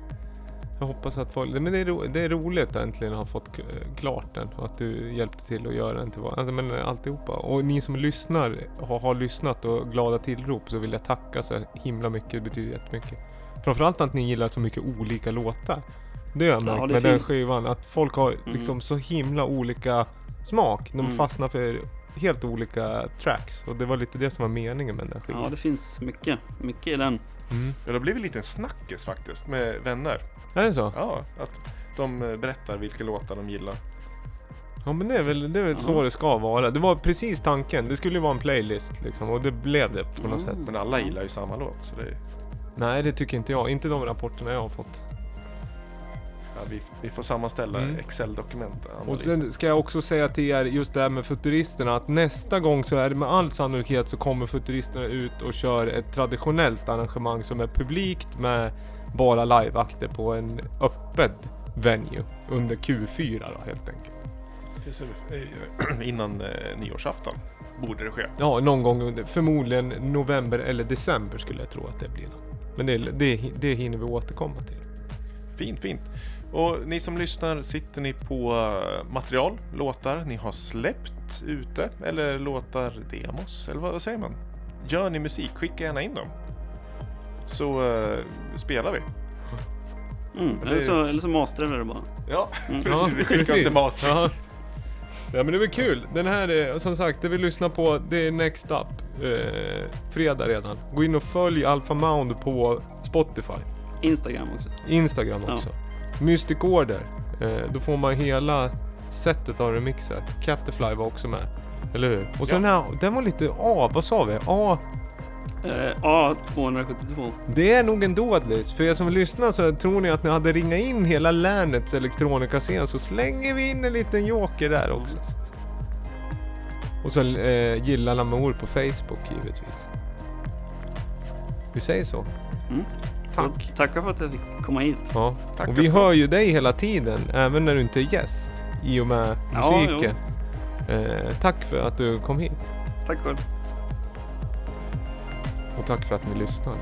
jag hoppas att folk, men det är, ro, det är roligt att äntligen ha fått klart den och att du hjälpte till att göra den till vad, alltså, men alltihopa. Och ni som lyssnar, har, har lyssnat och glada tillrop så vill jag tacka så himla mycket, det betyder jättemycket. Framförallt att ni gillar så mycket olika låtar. Det har jag Ja, märkt är med den skivan, att folk har Mm. liksom så himla olika smak. De Mm. fastnar för helt olika tracks. Och det var lite det som var meningen med den skivan. Ja, det finns mycket. Mycket i den. Mm. Ja, det har blivit en liten snackis faktiskt med vänner. Är det så? Ja, att de eh, berättar vilka låtar de gillar. Ja men det är väl, det är väl så Ja. det ska vara. Det var precis tanken. Det skulle ju vara en playlist liksom. Och det blev det på något Mm. sätt. Men alla gillar ju samma låt. Så det, Nej det tycker inte jag. Inte de rapporterna jag har fått. Vi, vi får sammanställa Mm. Excel-dokument. Och analyser. sen ska jag också säga till er just det här med futuristerna att nästa gång så är det med all sannolikhet så kommer futuristerna ut och kör ett traditionellt arrangemang som är publikt med bara liveakter på en öppen venue under Q4 då helt enkelt. Eh, Innan eh, nyårsafton. borde det ske. Ja, någon gång under, förmodligen november eller december skulle jag tro att det blir. Men det, det, det hinner vi återkomma till. Fint, fint. Och ni som lyssnar, sitter ni på eh, material, låtar ni har släppt ute eller låtar demos? Eller vad, säger man? Gör ni musik, skicka gärna in dem. Så eh, spelar vi. Mm, eller, så, eller så mastrar vi det bara. Ja, Mm. precis. vi skickar inte master. Ja. ja men det var kul. Den här är, som sagt, det vi lyssnar på, det är Next Up. Eh, fredag redan. Gå in och följ Alpha Mound på Spotify. Instagram också. Instagram Ja. Mystic Order. Eh, då får man hela setet av remixet. Catterfly var också med. Eller hur? Och så Ja. den här, den var lite A, vad sa vi? A. Eh, A272. Det är nog en dådlis. För er som lyssnar så tror ni att ni hade ringat in hela länets elektronikascen så slänger vi in en liten joker där också. Och så eh, gilla Lamour på Facebook givetvis. Vi säger så. Mm. Tack. Och Tackar för att jag fick komma hit. Ja. Tack och vi hör ju dig hela tiden, även när du inte är gäst. I och med Ja, musiken. eh, tack för att du kom hit. Tack själv. Och tack för att ni lyssnar.